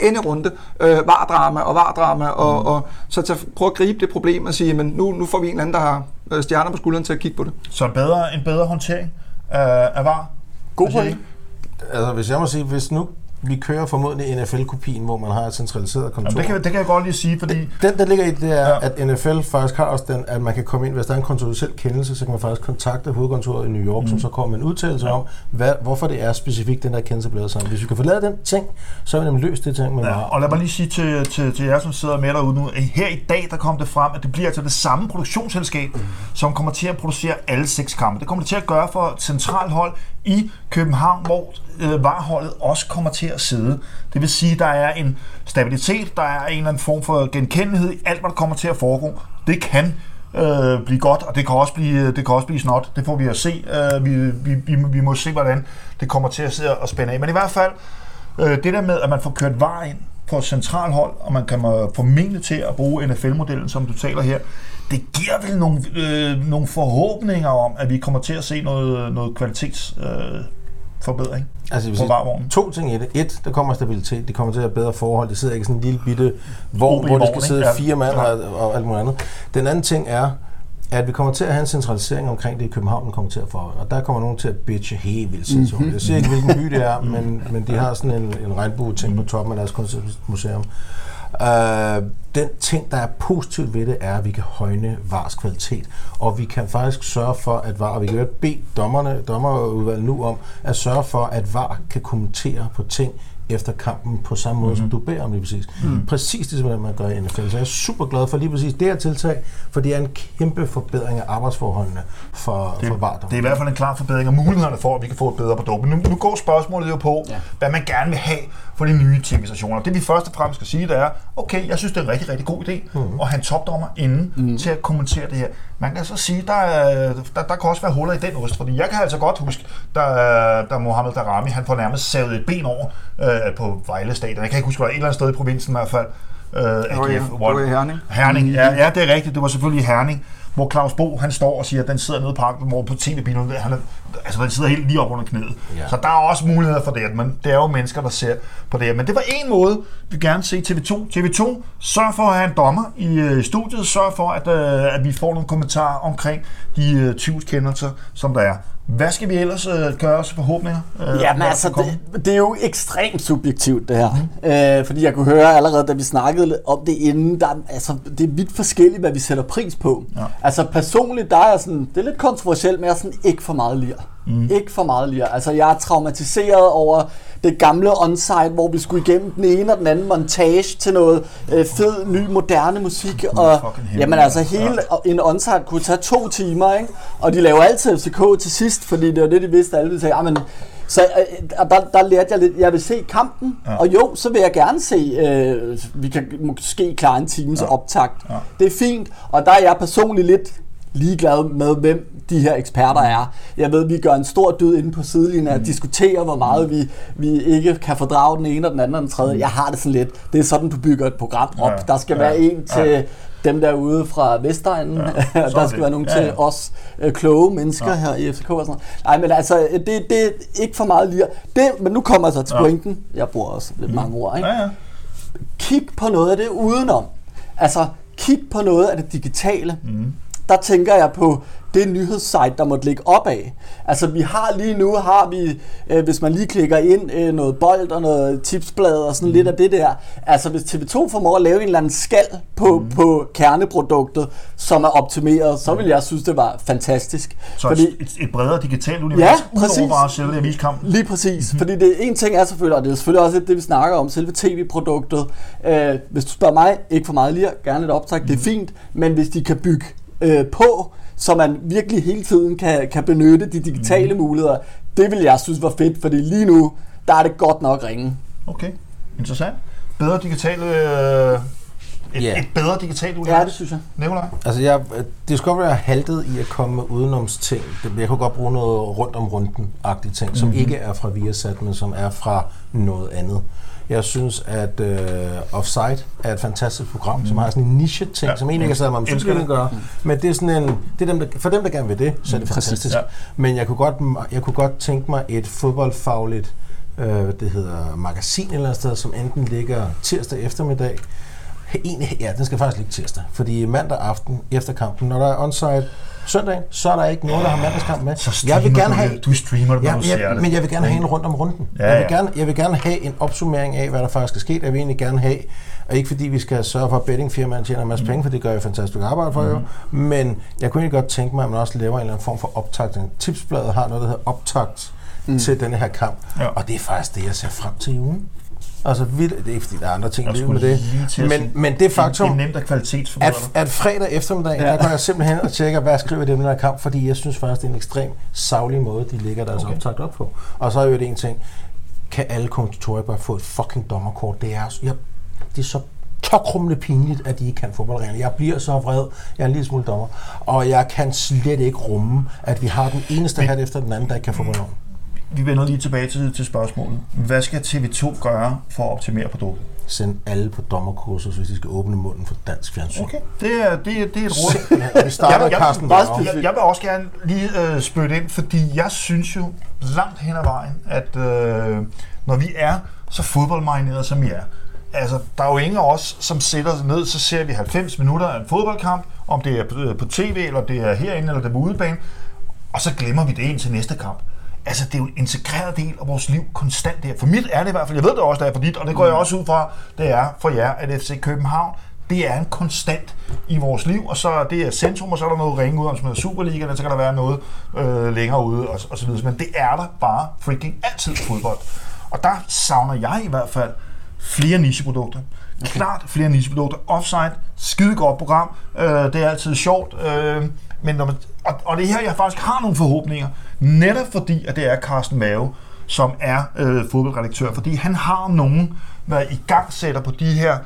[SPEAKER 6] ende runde, øh, VAR-drama og VAR-drama, og,
[SPEAKER 1] Mm.
[SPEAKER 6] og så tage, prøv at gribe det problem og sige, men nu, nu får vi en eller anden, der har øh, stjerner på skulderen til at kigge på det.
[SPEAKER 1] Så en bedre, en bedre håndtering af, af VAR.
[SPEAKER 4] God point.
[SPEAKER 5] Altså, hvis jeg må sige, hvis nu vi kører formodentlig NFL-kopien, hvor man har et centraliseret kontor.
[SPEAKER 1] Jamen, det, kan, det kan jeg godt lige sige, fordi...
[SPEAKER 5] Den, der ligger i det, er,
[SPEAKER 1] Ja.
[SPEAKER 5] at NFL faktisk har også den, at man kan komme ind, hvis der er en kontroversiel kendelse, så kan man faktisk kontakte hovedkontoret i New York, mm. som så kommer med en udtalelse ja. om, hvad, hvorfor det er specifikt, den der kendelse er blevet sammen. Hvis vi kan lavet den ting, så har vi nemlig løst det ting med
[SPEAKER 1] Ja, og lad mig lige sige til, til, til jer, som sidder med derude nu, her i dag, der kom det frem, at det bliver altså det samme produktionsselskab, mm. som kommer til at producere alle seks kampe. Det kommer det til at gøre for centralhold i København, hvor øh, vareholdet også kommer til at sidde. Det vil sige, at der er en stabilitet, der er en eller anden form for genkendelighed i alt, hvad der kommer til at foregå. Det kan øh, blive godt, og det kan også blive, øh, det kan også blive snot. Det får vi at se. Øh, vi, vi, vi, vi må se, hvordan det kommer til at sidde og spænde af. Men i hvert fald, Øh, det der med, at man får kørt var ind på et centralhold, og man kan formentlig til at bruge NFL-modellen, som du taler her, det giver vel nogle, øh, nogle forhåbninger om, at vi kommer til at se noget, noget kvalitets øh, forbedring
[SPEAKER 5] Altså,
[SPEAKER 1] på
[SPEAKER 5] sige,
[SPEAKER 1] varvognen?
[SPEAKER 5] to ting i det. Et, der kommer stabilitet. De kommer til at have bedre forhold. Det sidder ikke sådan en lille bitte vogn, hvor der skal sidde?
[SPEAKER 1] Ja.
[SPEAKER 5] fire mand
[SPEAKER 1] Ja.
[SPEAKER 5] og, og alt muligt andet. Den anden ting er, at vi kommer til at have en centralisering omkring det i København, kommer til at få. Og der kommer nogen til at bitche helt vildt.
[SPEAKER 1] Mhm.
[SPEAKER 5] Jeg siger ikke, hvilken by det er, men, men de har sådan en, en regnbue-ting på toppen af deres kunstmuseum. Uh, den ting, der er positivt ved det, er, at vi kan højne VARs kvalitet, og vi kan faktisk sørge for, at VAR, og vi kan bede dommerne, dommerudvalget nu om, at sørge for, at VAR kan kommentere på ting efter kampen på samme måde, mm. som du beder om lige præcis. Mm. Præcis det, som man gør i NFL. Så jeg er super glad for lige præcis det her tiltag, for det er en kæmpe forbedring af arbejdsforholdene for,
[SPEAKER 1] Det,
[SPEAKER 5] for VAR.
[SPEAKER 1] det er i hvert fald en klar forbedring af mulighederne for, at vi kan få et bedre produkt. Men nu, nu går spørgsmålet jo på. Ja. hvad man gerne vil have for de nye tv-stationer. Det vi først og fremmest skal sige, det er, okay, jeg synes, det er en rigtig, rigtig god idé
[SPEAKER 5] Mhm.
[SPEAKER 1] mm. at have en topdommer inden mm. til at kommentere det her. Man kan så sige, der, er, der, der kan også være huller i den ost, fordi jeg kan altså godt huske, da, da Mohamed Darami, han får nærmest savet et ben over øh, på Vejle Stadion. Jeg kan ikke huske, hvor et eller andet sted i provinsen i hvert fald. Øh, AGF,
[SPEAKER 6] det var i Herning.
[SPEAKER 1] Herning, ja, ja, det er rigtigt. Det var selvfølgelig Herning, hvor Claus Bo, han står og siger, at den sidder nede på parken, hvor på tv-bilen, han er, altså den sidder helt lige op under knæet.
[SPEAKER 5] Ja.
[SPEAKER 1] Så der er også muligheder for det, men det er jo mennesker, der ser på det her. Men det var en måde, vi gerne se TV2. TV2, sørg for at have en dommer i øh, studiet, sørg for, at, øh, at vi får nogle kommentarer omkring de øh, 20 kendelser, som der er. Hvad skal vi ellers øh, gøre os forhåbninger? Øh, om,
[SPEAKER 4] Ja, men
[SPEAKER 1] hvad der
[SPEAKER 4] altså, det, det er jo ekstremt subjektivt, det her. Mm. Øh, fordi jeg kunne høre allerede, da vi snakkede om det inden, der, er- altså, det er vidt forskelligt, hvad vi sætter pris på. Ja. Altså personligt, der er sådan, det er lidt kontroversielt, men jeg er sådan, ikke for meget lir. Mm. Ikke for meget lir. Altså, jeg er traumatiseret over det gamle onsite, hvor vi skulle igennem den ene og den anden montage til noget øh, fed, ny, moderne musik. Og, jamen altså, hele en onsite kunne tage to timer, ikke? Og de laver altid FCK til sidst, fordi det var det, de vidste, alle ville sige, men så øh, og der, der lærte jeg lidt, jeg vil se kampen, ja. og jo, så vil jeg gerne se, øh, vi kan måske klare en times ja. optakt. Ja. Det er fint, og der er jeg personligt lidt ligeglad med, hvem de her eksperter er. Jeg ved, vi gør en stor død inde på sidelinjen at diskutere, hvor meget vi, vi ikke kan fordrage den ene og den anden og den tredje. Jeg har det sådan lidt, det er sådan, du bygger et program op.
[SPEAKER 1] Ja.
[SPEAKER 4] Der skal
[SPEAKER 1] Ja.
[SPEAKER 4] være en til
[SPEAKER 1] Ja.
[SPEAKER 4] dem derude fra Vestegnen. Ja.
[SPEAKER 1] er
[SPEAKER 4] der
[SPEAKER 1] det.
[SPEAKER 4] skal være nogen
[SPEAKER 1] Ja,
[SPEAKER 4] til
[SPEAKER 1] ja.
[SPEAKER 4] os øh, kloge mennesker ja. her i FCK og sådan noget. Nej, men altså, det, det er ikke for meget lir. Det, men nu kommer jeg så til
[SPEAKER 1] Ja.
[SPEAKER 4] pointen. Jeg bruger også lidt mange ord, ikke?
[SPEAKER 1] Ja, ja.
[SPEAKER 4] kig på noget af det udenom. Altså, kig på noget af det digitale. Mm. Der tænker jeg på det nyhedssite, der måtte ligge op af. Altså, vi har lige nu, har vi, øh, hvis man lige klikker ind, øh, noget bold og noget tipsblad og sådan mm. lidt af det der. Altså, hvis TV2 formår at lave en eller anden skal på, mm. på kerneproduktet, som er optimeret, så vil jeg synes, det var fantastisk.
[SPEAKER 1] Så
[SPEAKER 4] Fordi,
[SPEAKER 1] et, et bredere digitalt univers,
[SPEAKER 4] Ja, præcis.
[SPEAKER 1] udover bare sælge aviskampen.
[SPEAKER 4] Lige præcis, mm-hmm. fordi det en ting er selvfølgelig, og det er selvfølgelig også det, vi snakker om, selve tv-produktet. Øh, hvis du spørger mig, ikke for meget lige, gerne et optag, mm. det er fint, men hvis de kan bygge øh, på, så man virkelig hele tiden kan, kan benytte de digitale mm. muligheder, det vil jeg synes var fedt, fordi lige nu, der er det godt nok ringe.
[SPEAKER 1] Okay, interessant. Bedre digitale... Øh, et,
[SPEAKER 5] Ja.
[SPEAKER 1] et bedre digitalt univers.
[SPEAKER 4] Ja, det synes jeg.
[SPEAKER 1] Nikolaj?
[SPEAKER 5] Altså, jeg, det godt være haltet i at komme med udenomsting. Det- Jeg kunne godt bruge noget rundt om runden-agtige ting, som
[SPEAKER 1] Mhm.
[SPEAKER 5] ikke er fra Viasat, men som er fra noget andet. Jeg synes, at uh, Offside er et fantastisk program, mm. som har sådan en niche-ting.
[SPEAKER 1] Ja.
[SPEAKER 5] som egentlig ikke er sådan, det
[SPEAKER 1] det.
[SPEAKER 5] gør. Men det er sådan en, det er dem, der, for dem, der gerne vil det, så er det
[SPEAKER 1] Præcis,
[SPEAKER 5] fantastisk.
[SPEAKER 1] ja.
[SPEAKER 5] Men jeg kunne, godt, jeg kunne godt tænke mig et fodboldfagligt øh, det hedder magasin et eller andet sted, som enten ligger tirsdag eftermiddag, Egentlig, ja, den skal faktisk ligge tirsdag. Fordi mandag aften efter kampen, når der er onside søndag, så er der ikke nogen, der har mandagskamp med.
[SPEAKER 1] Så
[SPEAKER 5] jeg vil gerne
[SPEAKER 1] du
[SPEAKER 5] have.
[SPEAKER 1] Du streamer det, når
[SPEAKER 5] ja,
[SPEAKER 1] du ser
[SPEAKER 5] ja,
[SPEAKER 1] det.
[SPEAKER 5] men jeg vil gerne have en rundt om runden.
[SPEAKER 1] Ja,
[SPEAKER 5] jeg, vil gerne, jeg vil gerne have en opsummering af, hvad der faktisk er sket. Jeg vil egentlig gerne have, og ikke fordi vi skal sørge for, at bettingfirmaen tjener en masse
[SPEAKER 1] Mm.
[SPEAKER 5] penge, for det gør jeg fantastisk arbejde for jo. Men jeg kunne egentlig godt tænke mig, at man også laver en eller anden form for optakt. Tipsbladet har noget, der hedder optakt mm. til denne her kamp.
[SPEAKER 1] Ja.
[SPEAKER 5] Og det er faktisk det, jeg ser frem til i ugen. Altså, vildt, det er ikke fordi, der er andre ting
[SPEAKER 1] Jeg
[SPEAKER 5] i livet med det. Men,
[SPEAKER 1] sige,
[SPEAKER 5] men det faktum,
[SPEAKER 1] Det er nemt at
[SPEAKER 5] at, at fredag eftermiddag, ja. der går jeg simpelthen og tjekker, hvad skriver de om den her kamp, fordi jeg synes faktisk, det er en ekstrem savlig måde, de lægger deres okay. optakt op på. Og så er jo det en ting, kan alle kommentatorer bare få et fucking dommerkort? Det er, jeg, det er så tokrummende pinligt, at de ikke kan fodboldreglerne. Jeg bliver så vred. Jeg er en lille smule dommer. Og jeg kan slet ikke rumme, at vi har den eneste hat efter den anden, der ikke kan fodboldloven.
[SPEAKER 1] Vi vender lige tilbage til, til spørgsmålet. Hvad skal TV2 gøre for at optimere produktet?
[SPEAKER 5] Send alle på dommerkursus, hvis de skal åbne munden for dansk fjernsyn.
[SPEAKER 1] Okay, det er, det er, det er et råd.
[SPEAKER 5] Vi starter
[SPEAKER 1] Jeg- jeg-
[SPEAKER 5] Carsten
[SPEAKER 4] meget
[SPEAKER 5] Bjerg.
[SPEAKER 1] Jeg, jeg vil også gerne lige øh, spytte ind, fordi jeg synes jo langt hen ad vejen, at øh, når vi er så fodboldmarineret, som vi er, altså, der er jo ingen af os, som sætter sig ned, så ser vi 90 minutter af en fodboldkamp, om det er på, øh, på tv, eller det er herinde, eller det er på udebane, og så glemmer vi det ind til næste kamp. Altså, det er jo en integreret del af vores liv konstant der. For mit er det i hvert fald, jeg ved det også, der er for dit, og det går jeg også ud fra, det er for jer, at FC København, det er en konstant i vores liv, og så det er centrum, og så er der noget ringe ud om, som hedder Superligaen, og så kan der være noget øh, længere ude, og, og så videre. Men det er der bare freaking altid fodbold. Og der savner jeg i hvert fald flere nicheprodukter. Okay. Klart flere nicheprodukter. Offside, skide godt program. Øh, det er altid sjovt. Øh, men når man, og, og det er her, jeg faktisk har nogle forhåbninger. Netop fordi, at det er Carsten Mave, som er øh, fodboldredaktør. Fordi han har nogen, der i gang sætter på de her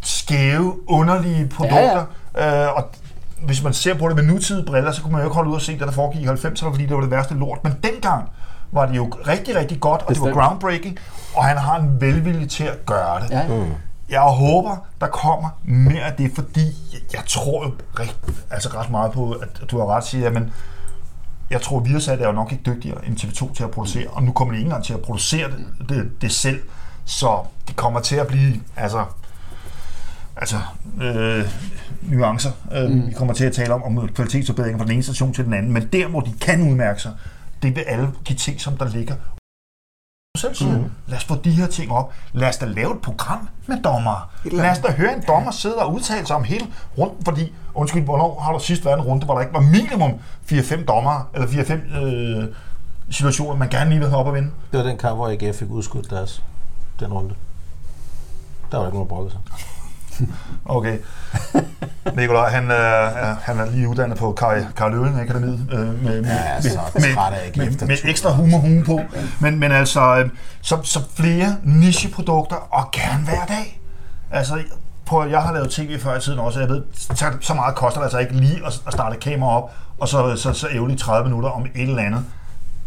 [SPEAKER 1] skæve, underlige produkter. Ja, ja. Øh, og hvis man ser på det med nutidige briller, så kunne man jo ikke holde ud og se det, der foregik i 90'erne, fordi det var det værste lort. Men dengang var det jo rigtig, rigtig godt, og det var
[SPEAKER 4] Bestemt.
[SPEAKER 1] groundbreaking, og han har en velvilje til at gøre det.
[SPEAKER 4] Ja.
[SPEAKER 1] Jeg håber, der kommer mere af det, fordi jeg, tror jo rigt, altså ret meget på, at du har ret siger, men jeg tror, Viasat er jo nok ikke dygtigere end TV2 til at producere, og nu kommer de ikke engang til at producere det, det, det selv, så det kommer til at blive, altså, altså øh, nuancer. Øh, mm. Vi kommer til at tale om, om kvalitetsforbedringer fra den ene station til den anden, men der, hvor de kan udmærke sig, det er ved alle de ting, som der ligger selv siger, mm. lad os få de her ting op. Lad os da lave et program med dommer. Lad os da høre en dommer sidde og udtale sig om hele runden, fordi, undskyld, hvornår har der sidst været en runde, hvor der ikke var minimum 4-5 dommer, eller 4-5 øh, situationer, man gerne lige vil have op og vinde?
[SPEAKER 5] Det var den kamp, hvor AGF fik udskudt deres, den runde. Der var ikke nogen, der brokkede sig.
[SPEAKER 1] Okay. Nikolaj, han, øh, er, han er lige uddannet på Karl, Karl Løving Akademiet øh, med, med,
[SPEAKER 5] Ja, så
[SPEAKER 1] med, med, med
[SPEAKER 5] tog-
[SPEAKER 1] ekstra humor hue på. Men, men altså, øh, så, så flere nicheprodukter, og gerne hver dag. Altså, på, jeg har lavet tv før i tiden også, og jeg ved, så, meget koster det altså ikke lige at, at starte kamera op, og så, så, så ævle i 30 minutter om et eller andet.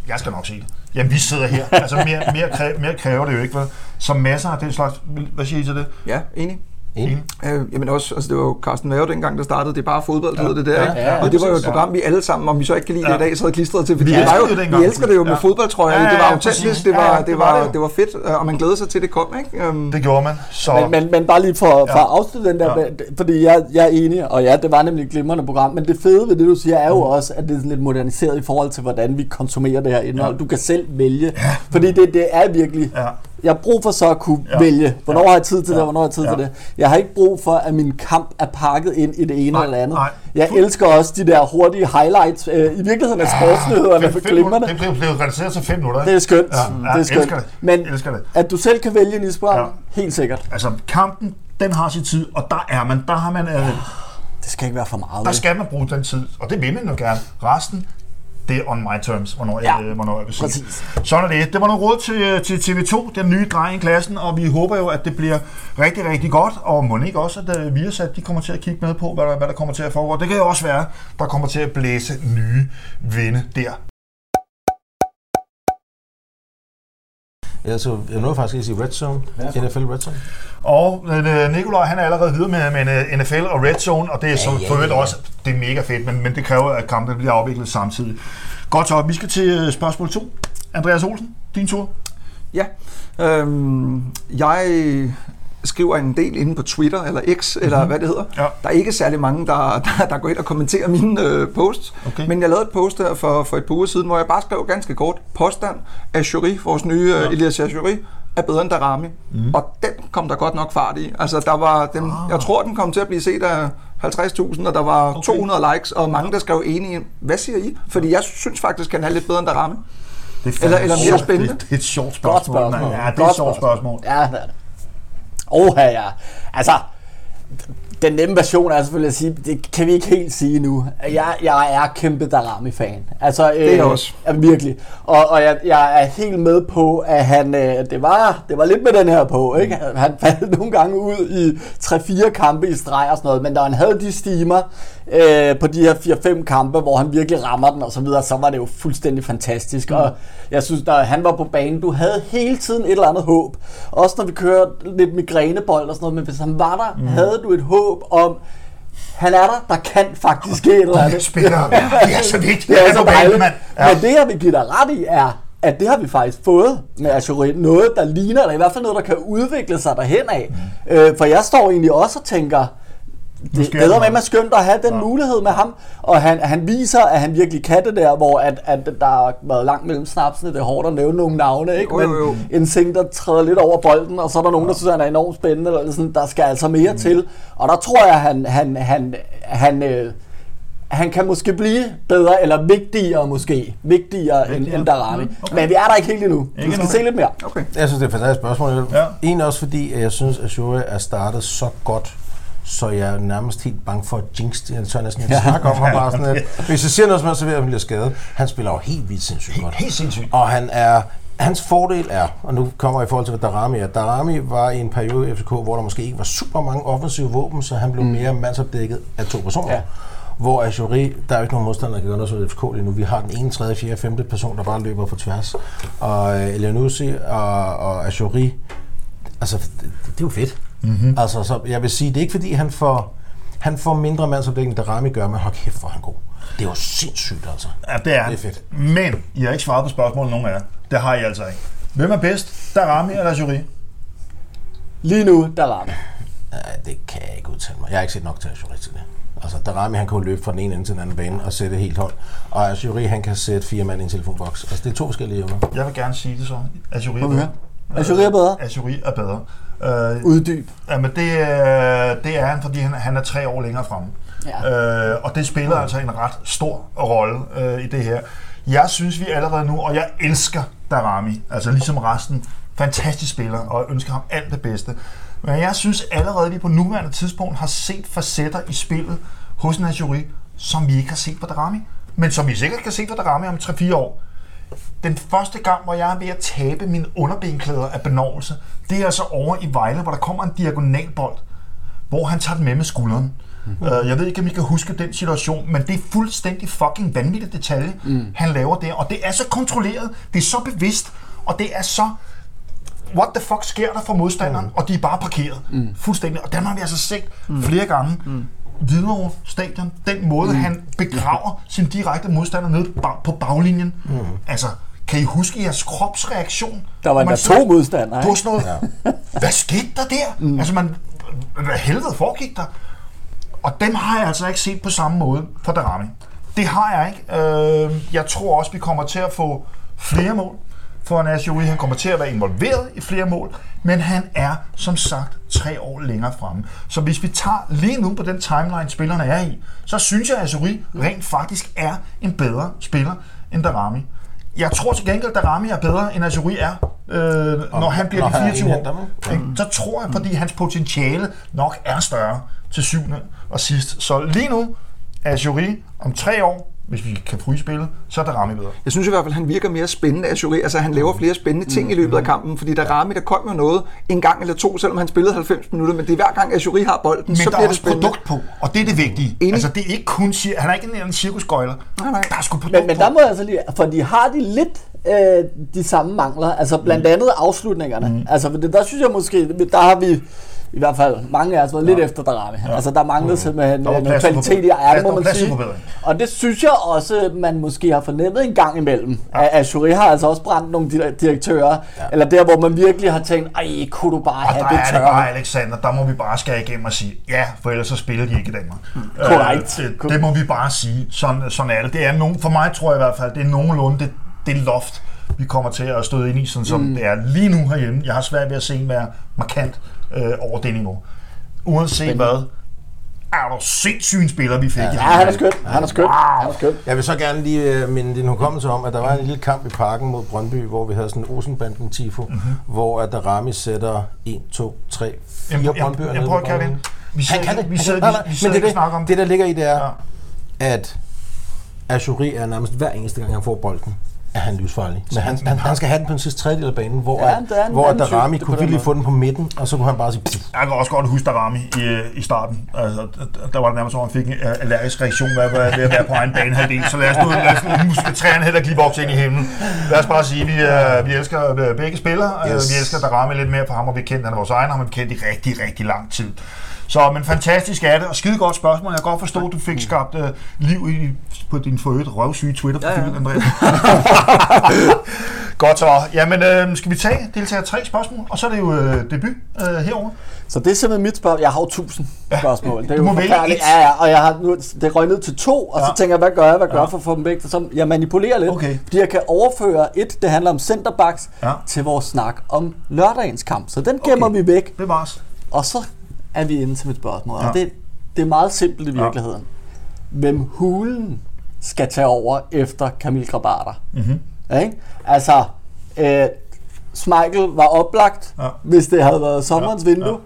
[SPEAKER 1] Jeg skal nok se det. Jamen, vi sidder her. Altså, mere, mere, kræ, mere kræver det jo ikke, vel? Så masser af den slags... Hvad siger I til det?
[SPEAKER 6] Ja, enig.
[SPEAKER 5] Enig.
[SPEAKER 6] Øh, jamen også, altså det var jo Carsten Mave dengang, der startede. Det er bare fodbold, ja. det der.
[SPEAKER 1] Ja,
[SPEAKER 6] ikke?
[SPEAKER 4] ja,
[SPEAKER 6] og det var jo et
[SPEAKER 1] ja.
[SPEAKER 6] program, vi alle sammen, om vi så ikke kan lide det
[SPEAKER 1] Ja.
[SPEAKER 6] i dag, så havde klistret til. Fordi
[SPEAKER 1] Vi
[SPEAKER 6] det var jo,
[SPEAKER 1] det dengang.
[SPEAKER 6] vi elsker det jo med
[SPEAKER 1] Ja.
[SPEAKER 6] fodboldtrøjer.
[SPEAKER 1] Ja,
[SPEAKER 6] det
[SPEAKER 1] ja,
[SPEAKER 6] var
[SPEAKER 1] ja,
[SPEAKER 6] autentisk, det
[SPEAKER 1] Ja,
[SPEAKER 6] var,
[SPEAKER 1] ja,
[SPEAKER 6] det,
[SPEAKER 1] det var
[SPEAKER 6] var,
[SPEAKER 1] det
[SPEAKER 6] det var fedt, øh, og man glæder sig til, det kom. Ikke? Um,
[SPEAKER 1] Det gjorde man. Så...
[SPEAKER 4] Men, men, men bare lige for, for
[SPEAKER 1] Ja.
[SPEAKER 4] at afslutte den der,
[SPEAKER 1] Ja.
[SPEAKER 4] ja. fordi jeg, jeg er enig, og ja, det var nemlig et glimrende program, men det fede ved det, du siger, er jo også, at det er sådan lidt moderniseret i forhold til, hvordan vi konsumerer det her indhold.
[SPEAKER 1] Ja.
[SPEAKER 4] Du kan selv vælge, ja. fordi det, det er virkelig...
[SPEAKER 1] Ja.
[SPEAKER 4] Jeg har brug for så at kunne
[SPEAKER 1] Ja.
[SPEAKER 4] ja. vælge, hvornår
[SPEAKER 1] Ja.
[SPEAKER 4] har jeg tid til det,
[SPEAKER 1] Ja.
[SPEAKER 4] og hvornår har jeg tid
[SPEAKER 1] Ja.
[SPEAKER 4] til det. Jeg har ikke brug for, at min kamp er pakket ind i det ene
[SPEAKER 1] Nej,
[SPEAKER 4] eller andet.
[SPEAKER 1] nej.
[SPEAKER 4] Jeg elsker også de der hurtige highlights. Øh, I virkeligheden er sportsnyhederne
[SPEAKER 1] Fem-
[SPEAKER 4] for
[SPEAKER 1] fem
[SPEAKER 4] glimrende.
[SPEAKER 1] Det blev, blev reduceret til 5 minutter.
[SPEAKER 4] Det er skønt.
[SPEAKER 1] Ja, ja,
[SPEAKER 4] det er skønt.
[SPEAKER 1] elsker det.
[SPEAKER 4] Men
[SPEAKER 1] Elsker det.
[SPEAKER 4] at du selv kan vælge en
[SPEAKER 1] Ja.
[SPEAKER 4] ja. helt sikkert.
[SPEAKER 1] Altså, kampen, den har sin tid, og der er man. Der har man... Øh,
[SPEAKER 4] Det skal ikke være for meget.
[SPEAKER 1] der skal man bruge den tid, og det vil man jo gerne. Resten, det er on my terms, hvornår,
[SPEAKER 4] Ja,
[SPEAKER 1] jeg, øh, hvornår jeg vil sige.
[SPEAKER 4] præcis.
[SPEAKER 1] Sådan er det. Det var noget råd til, øh, til TV2, den nye dreng i klassen, og vi håber jo, at det bliver rigtig, rigtig godt, og må ikke også, at uh, Viasat, de kommer til at kigge med på, hvad der, hvad der kommer til at foregå. Det kan jo også være, der kommer til at blæse nye vinde der.
[SPEAKER 5] Ja, så jeg nåede faktisk ikke at sige Red Zone. NFL Red Zone.
[SPEAKER 1] Og øh, Nikolaj, han er allerede videre med, med øh, NFL og Red Zone, og det er så
[SPEAKER 5] Ja, ja,
[SPEAKER 1] for øvrigt
[SPEAKER 5] ja.
[SPEAKER 1] også det er mega fedt, men, men det kræver, at kampen bliver afviklet samtidig. Godt så, vi skal til øh, spørgsmål 2. Andreas Olsen, din tur.
[SPEAKER 6] Ja. Øhm, jeg skriver en del inde på Twitter, eller X, mm-hmm. eller hvad det hedder.
[SPEAKER 1] Ja.
[SPEAKER 6] Der er ikke særlig mange, der, der, der går ind og kommenterer mine øh, posts.
[SPEAKER 1] Okay.
[SPEAKER 6] Men jeg lavede et post her for, for et par uger siden, hvor jeg bare skrev ganske kort, påstand, at Jury, vores nye ja. Elias Jury, er bedre end Darami. Mm. Og den kom der godt nok fart i. Altså, der var den, ah. Jeg tror, den kom til at blive set af 50.000, og der var
[SPEAKER 1] Okay.
[SPEAKER 6] okay. 200 likes, og mange, der skrev enige. Hvad siger I? Fordi jeg synes faktisk, han er lidt bedre end Darami.
[SPEAKER 1] Det er
[SPEAKER 6] Eller- eller mere spændende.
[SPEAKER 1] Det, det er et sjovt
[SPEAKER 4] Godt
[SPEAKER 1] spørgsmål.
[SPEAKER 4] spørgsmål.
[SPEAKER 1] Ja, det er et sjovt spørgsmål.
[SPEAKER 4] Ja, det er det. Oha, ja. Altså, Den nemme version er selvfølgelig at sige, det kan vi ikke helt sige nu. Jeg, jeg er kæmpe Darami-fan. Altså, øh,
[SPEAKER 6] er jeg også.
[SPEAKER 4] Ja, virkelig. Og, og jeg, jeg er helt med på, at han, øh, det, var, det var lidt med den her på. Ikke? Han faldt nogle gange ud i 3-4 kampe i streg og sådan noget, men da han havde de stimer øh, på de her 4-5 kampe, hvor han virkelig rammer den og så videre, så var det jo fuldstændig fantastisk. Mm. Og jeg synes, da han var på banen, du havde hele tiden et eller andet håb. Også når vi kører lidt migrænebold og sådan noget, men hvis han var der, mm. havde du et håb om, han er der, der kan faktisk ske et eller andet.
[SPEAKER 1] spillere, det er så vigtigt.
[SPEAKER 4] Det er så dejligt. Ja. Men det, jeg vil give dig ret i, er, at det har vi faktisk fået med Azure. Noget, der ligner, eller i hvert fald noget, der kan udvikle sig derhen af. Mm. Øh, for jeg står egentlig også og tænker, det er med mig skønt at have den ja. mulighed med ham, og han, han viser, at han virkelig kan det der, hvor at, at der har været langt mellem snapsene, det er hårdt at nævne nogle navne, ikke?
[SPEAKER 6] Jo, jo, jo.
[SPEAKER 4] men en ting, der træder lidt over bolden, og så er der nogen, der synes, at han er enormt spændende, eller sådan, der skal altså mere mm. til, og der tror jeg, han, han, han, han, øh, han kan måske blive bedre, eller vigtigere måske, vigtigere end, end Darami.
[SPEAKER 1] Mm, okay.
[SPEAKER 4] Men vi er der ikke helt endnu.
[SPEAKER 1] Ikke
[SPEAKER 4] skal
[SPEAKER 1] endnu.
[SPEAKER 4] se lidt mere.
[SPEAKER 6] Okay.
[SPEAKER 5] Jeg synes, det er et fantastisk spørgsmål.
[SPEAKER 1] Ja.
[SPEAKER 5] En også fordi, at jeg synes, at Shuri er startet så godt, så jeg er nærmest helt bange for at jinx det. Jeg tør næsten ikke snakke om ham bare sådan, at hvis jeg siger noget, som helst, så vil jeg blive skadet. Han spiller jo helt vildt sindssygt godt.
[SPEAKER 1] Helt sindssygt.
[SPEAKER 5] Og han er, hans fordel er, og nu kommer jeg i forhold til, Darami er. Darami var i en periode i FCK, hvor der måske ikke var super mange offensive våben, så han blev mm. mere mandsopdækket af to personer.
[SPEAKER 4] Ja.
[SPEAKER 5] Ja. Hvor Azuri, der er jo ikke nogen modstander, der kan gøre noget som FCK lige nu. Vi har den ene, tredje, fjerde, femte person, der bare løber på tværs. Og øh, Elianussi og, og Azuri, altså, det, det, er jo fedt. Mm-hmm. Altså, så jeg vil sige, det er ikke fordi, han får, han får mindre mandsopdækning, end Darami gør, men hold kæft, hvor han god. Det er jo sindssygt, altså.
[SPEAKER 1] Ja, det er,
[SPEAKER 5] Det er fedt.
[SPEAKER 1] Men I har ikke svaret på spørgsmålet, nogen af jer. Det har I altså ikke. Hvem er bedst? Darami eller Jury?
[SPEAKER 4] Lige nu, Darami.
[SPEAKER 5] Nej, det kan jeg ikke udtale mig. Jeg har ikke set nok til Azuri til det. Altså, Darami, han kan jo løbe fra den ene ende til den anden bane og sætte helt hold. Og Azuri, han kan sætte fire mand i en telefonboks. Altså, det er to forskellige evner.
[SPEAKER 1] Jeg vil gerne sige det så. Azuri er bedre.
[SPEAKER 4] Azuri er bedre?
[SPEAKER 1] Azuri er bedre. Øh,
[SPEAKER 4] Uddyb.
[SPEAKER 1] Jamen det, er- det er han, fordi han, han er tre år længere fremme.
[SPEAKER 4] Ja.
[SPEAKER 1] Øh, og det spiller altså en ret stor rolle øh, i det her. Jeg synes, vi allerede nu, og jeg elsker Darami, altså ligesom resten, fantastisk spiller, og ønsker ham alt det bedste. Men jeg synes allerede, at vi på nuværende tidspunkt har set facetter i spillet hos Najuri, som vi ikke har set på Darami, men som vi sikkert kan se på Darami om 3-4 år. Den første gang, hvor jeg er ved at tabe mine underbenklæder af benovelse, det er altså over i Vejle, hvor der kommer en diagonalbold, hvor han tager den med med skulderen. Uh, jeg ved ikke, om I kan huske den situation, men det er fuldstændig fucking vanvittig detalje, mm. han laver der. Og det er så kontrolleret, det er så bevidst, og det er så... What the fuck sker der for modstanderen? Mm. Og de er bare parkeret. Mm. Fuldstændig. Og den har vi altså set mm. flere gange. Mm. Hvidovre Stadion, den måde, mm. han begraver sin direkte modstander nede bag- på baglinjen. Mm. Altså, kan I huske jeres kropsreaktion?
[SPEAKER 4] Der var
[SPEAKER 1] man
[SPEAKER 4] to modstandere, ikke?
[SPEAKER 1] sådan noget, ja. hvad skete der der? Mm. Altså, man, hvad helvede foregik der? Og dem har jeg altså ikke set på samme måde for Darami. Det har jeg ikke. Øh, jeg tror også, vi kommer til at få flere mål for Nasjoui. Han kommer til at være involveret i flere mål, men han er som sagt tre år længere fremme. Så hvis vi tager lige nu på den timeline, spillerne er i, så synes jeg, at Azuri rent faktisk er en bedre spiller end Darami. Jeg tror til gengæld, at Darami er bedre, end Azuri er, øh, når han bliver de
[SPEAKER 5] han
[SPEAKER 1] 24
[SPEAKER 5] indhenter
[SPEAKER 1] år. Så tror jeg, fordi hans potentiale nok er større til syvende og sidst. Så lige nu er Jury om tre år, hvis vi kan fryse spillet, så er Darami bedre.
[SPEAKER 6] Jeg synes i hvert fald, han virker mere spændende, Azuri. Altså, han laver flere spændende ting i løbet af kampen, fordi der Rami, der kom jo noget en gang eller to, selvom han spillede 90 minutter, men det er hver gang, Azuri har bolden,
[SPEAKER 1] Men
[SPEAKER 6] så
[SPEAKER 1] der
[SPEAKER 6] bliver
[SPEAKER 1] er
[SPEAKER 6] det
[SPEAKER 1] også
[SPEAKER 6] spændende.
[SPEAKER 1] produkt på, og det er det vigtige.
[SPEAKER 6] Enig.
[SPEAKER 1] Altså, det er ikke kun, han er ikke en eller anden cirkusgøjler.
[SPEAKER 6] Nej, nej.
[SPEAKER 1] Der er sgu produkt
[SPEAKER 4] Men, men der må jeg altså lige, for de har de lidt øh, de samme mangler, altså blandt andet afslutningerne. Mm. Altså, der synes jeg måske, der har vi i hvert fald mange af os været lidt efter Darami. Ja. Altså, der manglede simpelthen
[SPEAKER 1] Der var
[SPEAKER 4] øh, noget kvalitet i
[SPEAKER 1] Der
[SPEAKER 4] må
[SPEAKER 1] var
[SPEAKER 4] man sige. Og det synes jeg også, man måske har fornemmet en gang imellem. Ja. At Jury har altså også brændt nogle di- direktører, ja. eller der, hvor man virkelig har tænkt, ej, kunne du bare
[SPEAKER 1] Og
[SPEAKER 4] have
[SPEAKER 1] der
[SPEAKER 4] det
[SPEAKER 1] er det
[SPEAKER 4] tørre?
[SPEAKER 1] bare, Alexander, der må vi bare skære igennem og sige, ja, for ellers så spiller de ikke i Danmark.
[SPEAKER 4] Korrekt.
[SPEAKER 1] Øh, det, det, må vi bare sige. Sådan, sådan er det. det er nogen, for mig tror jeg i hvert fald, det er nogenlunde det, det loft, vi kommer til at støde ind i, sådan som mm. det er lige nu herhjemme. Jeg har svært ved at se en være markant øh, over det niveau. Uanset hvad, er der sindssygt en spiller, vi fik.
[SPEAKER 4] Ja, han er skøn. Han er skøn. Han er skøn.
[SPEAKER 5] Jeg vil så gerne lige øh, minde din hukommelse om, at der var en lille kamp i parken mod Brøndby, hvor vi havde sådan en Olsenbanden-tifo, mm-hmm. hvor at Darami sætter 1, 2, 3, 4
[SPEAKER 1] Jamen, jeg,
[SPEAKER 5] Brøndbyer
[SPEAKER 1] jeg,
[SPEAKER 5] nede
[SPEAKER 1] jeg prøver at kalde. Vi sidder,
[SPEAKER 5] Han kan det.
[SPEAKER 1] vi sidder, vi,
[SPEAKER 5] nej,
[SPEAKER 1] vi sidder
[SPEAKER 5] men det,
[SPEAKER 1] og snakker om
[SPEAKER 5] det, det, der ligger i, det er,
[SPEAKER 1] Ja.
[SPEAKER 5] at Azuri er nærmest hver eneste gang, han får bolden, er han livsfarlig. Men han, han, han skal have den på den sidste tredjedel af banen, hvor,
[SPEAKER 4] Ja, er en
[SPEAKER 5] hvor
[SPEAKER 4] type,
[SPEAKER 5] Darami kunne virkelig få den på midten, og så kunne han bare sige, pff,
[SPEAKER 1] Jeg kan også godt huske Darami i, i starten. Altså, der- der var det nærmest, som han fik en øh, allergisk reaktion ved at være, ved at være på egen banehalvdel. Så lad os nu, lad os nu skal træerne heller ikke lige vokse ind i himlen. Lad os bare sige, at vi, øh, vi elsker øh, begge spillere.
[SPEAKER 5] Yes.
[SPEAKER 1] Yes. Vi elsker Darami lidt mere, for ham har vi kendt. Han er vores egen, ham har vi kendt i rigtig, rigtig lang tid. Så, men fantastisk er det, og skide godt spørgsmål. Jeg kan godt forstå, at du fik skabt øh, liv i, på din forøget røvsyge Twitter-profil, ja, ja. Andreas. godt så. Jamen, øh, skal vi tage deltager tre spørgsmål, og så er det jo øh, debut øh, herover.
[SPEAKER 4] Så det er simpelthen mit spørgsmål. Jeg har jo tusind spørgsmål. Det er
[SPEAKER 1] du
[SPEAKER 4] jo
[SPEAKER 1] må vælge
[SPEAKER 4] forfærdeligt.
[SPEAKER 1] et.
[SPEAKER 4] Ja, ja, og jeg har nu, det røg ned til to, og så
[SPEAKER 1] Ja.
[SPEAKER 4] tænker jeg, hvad gør jeg, hvad gør
[SPEAKER 1] Ja.
[SPEAKER 4] jeg for at få dem væk? Så jeg manipulerer lidt,
[SPEAKER 1] Okay.
[SPEAKER 4] fordi jeg kan overføre et, det handler om centerbacks,
[SPEAKER 1] Ja.
[SPEAKER 4] til vores snak om lørdagens kamp. Så den gemmer
[SPEAKER 1] Okay.
[SPEAKER 4] vi væk,
[SPEAKER 1] Bevares.
[SPEAKER 4] og så er vi inde til mit spørgsmål.
[SPEAKER 1] Ja.
[SPEAKER 4] Og det, det er meget simpelt i
[SPEAKER 1] Ja.
[SPEAKER 4] virkeligheden. Hvem hulen skal tage over efter Kamil Grabater?
[SPEAKER 1] Mhm.
[SPEAKER 4] Ja, ikke? Altså, øh, Schmeichel var oplagt,
[SPEAKER 1] Ja.
[SPEAKER 4] hvis det havde været sommerens
[SPEAKER 1] Ja,
[SPEAKER 4] vindue.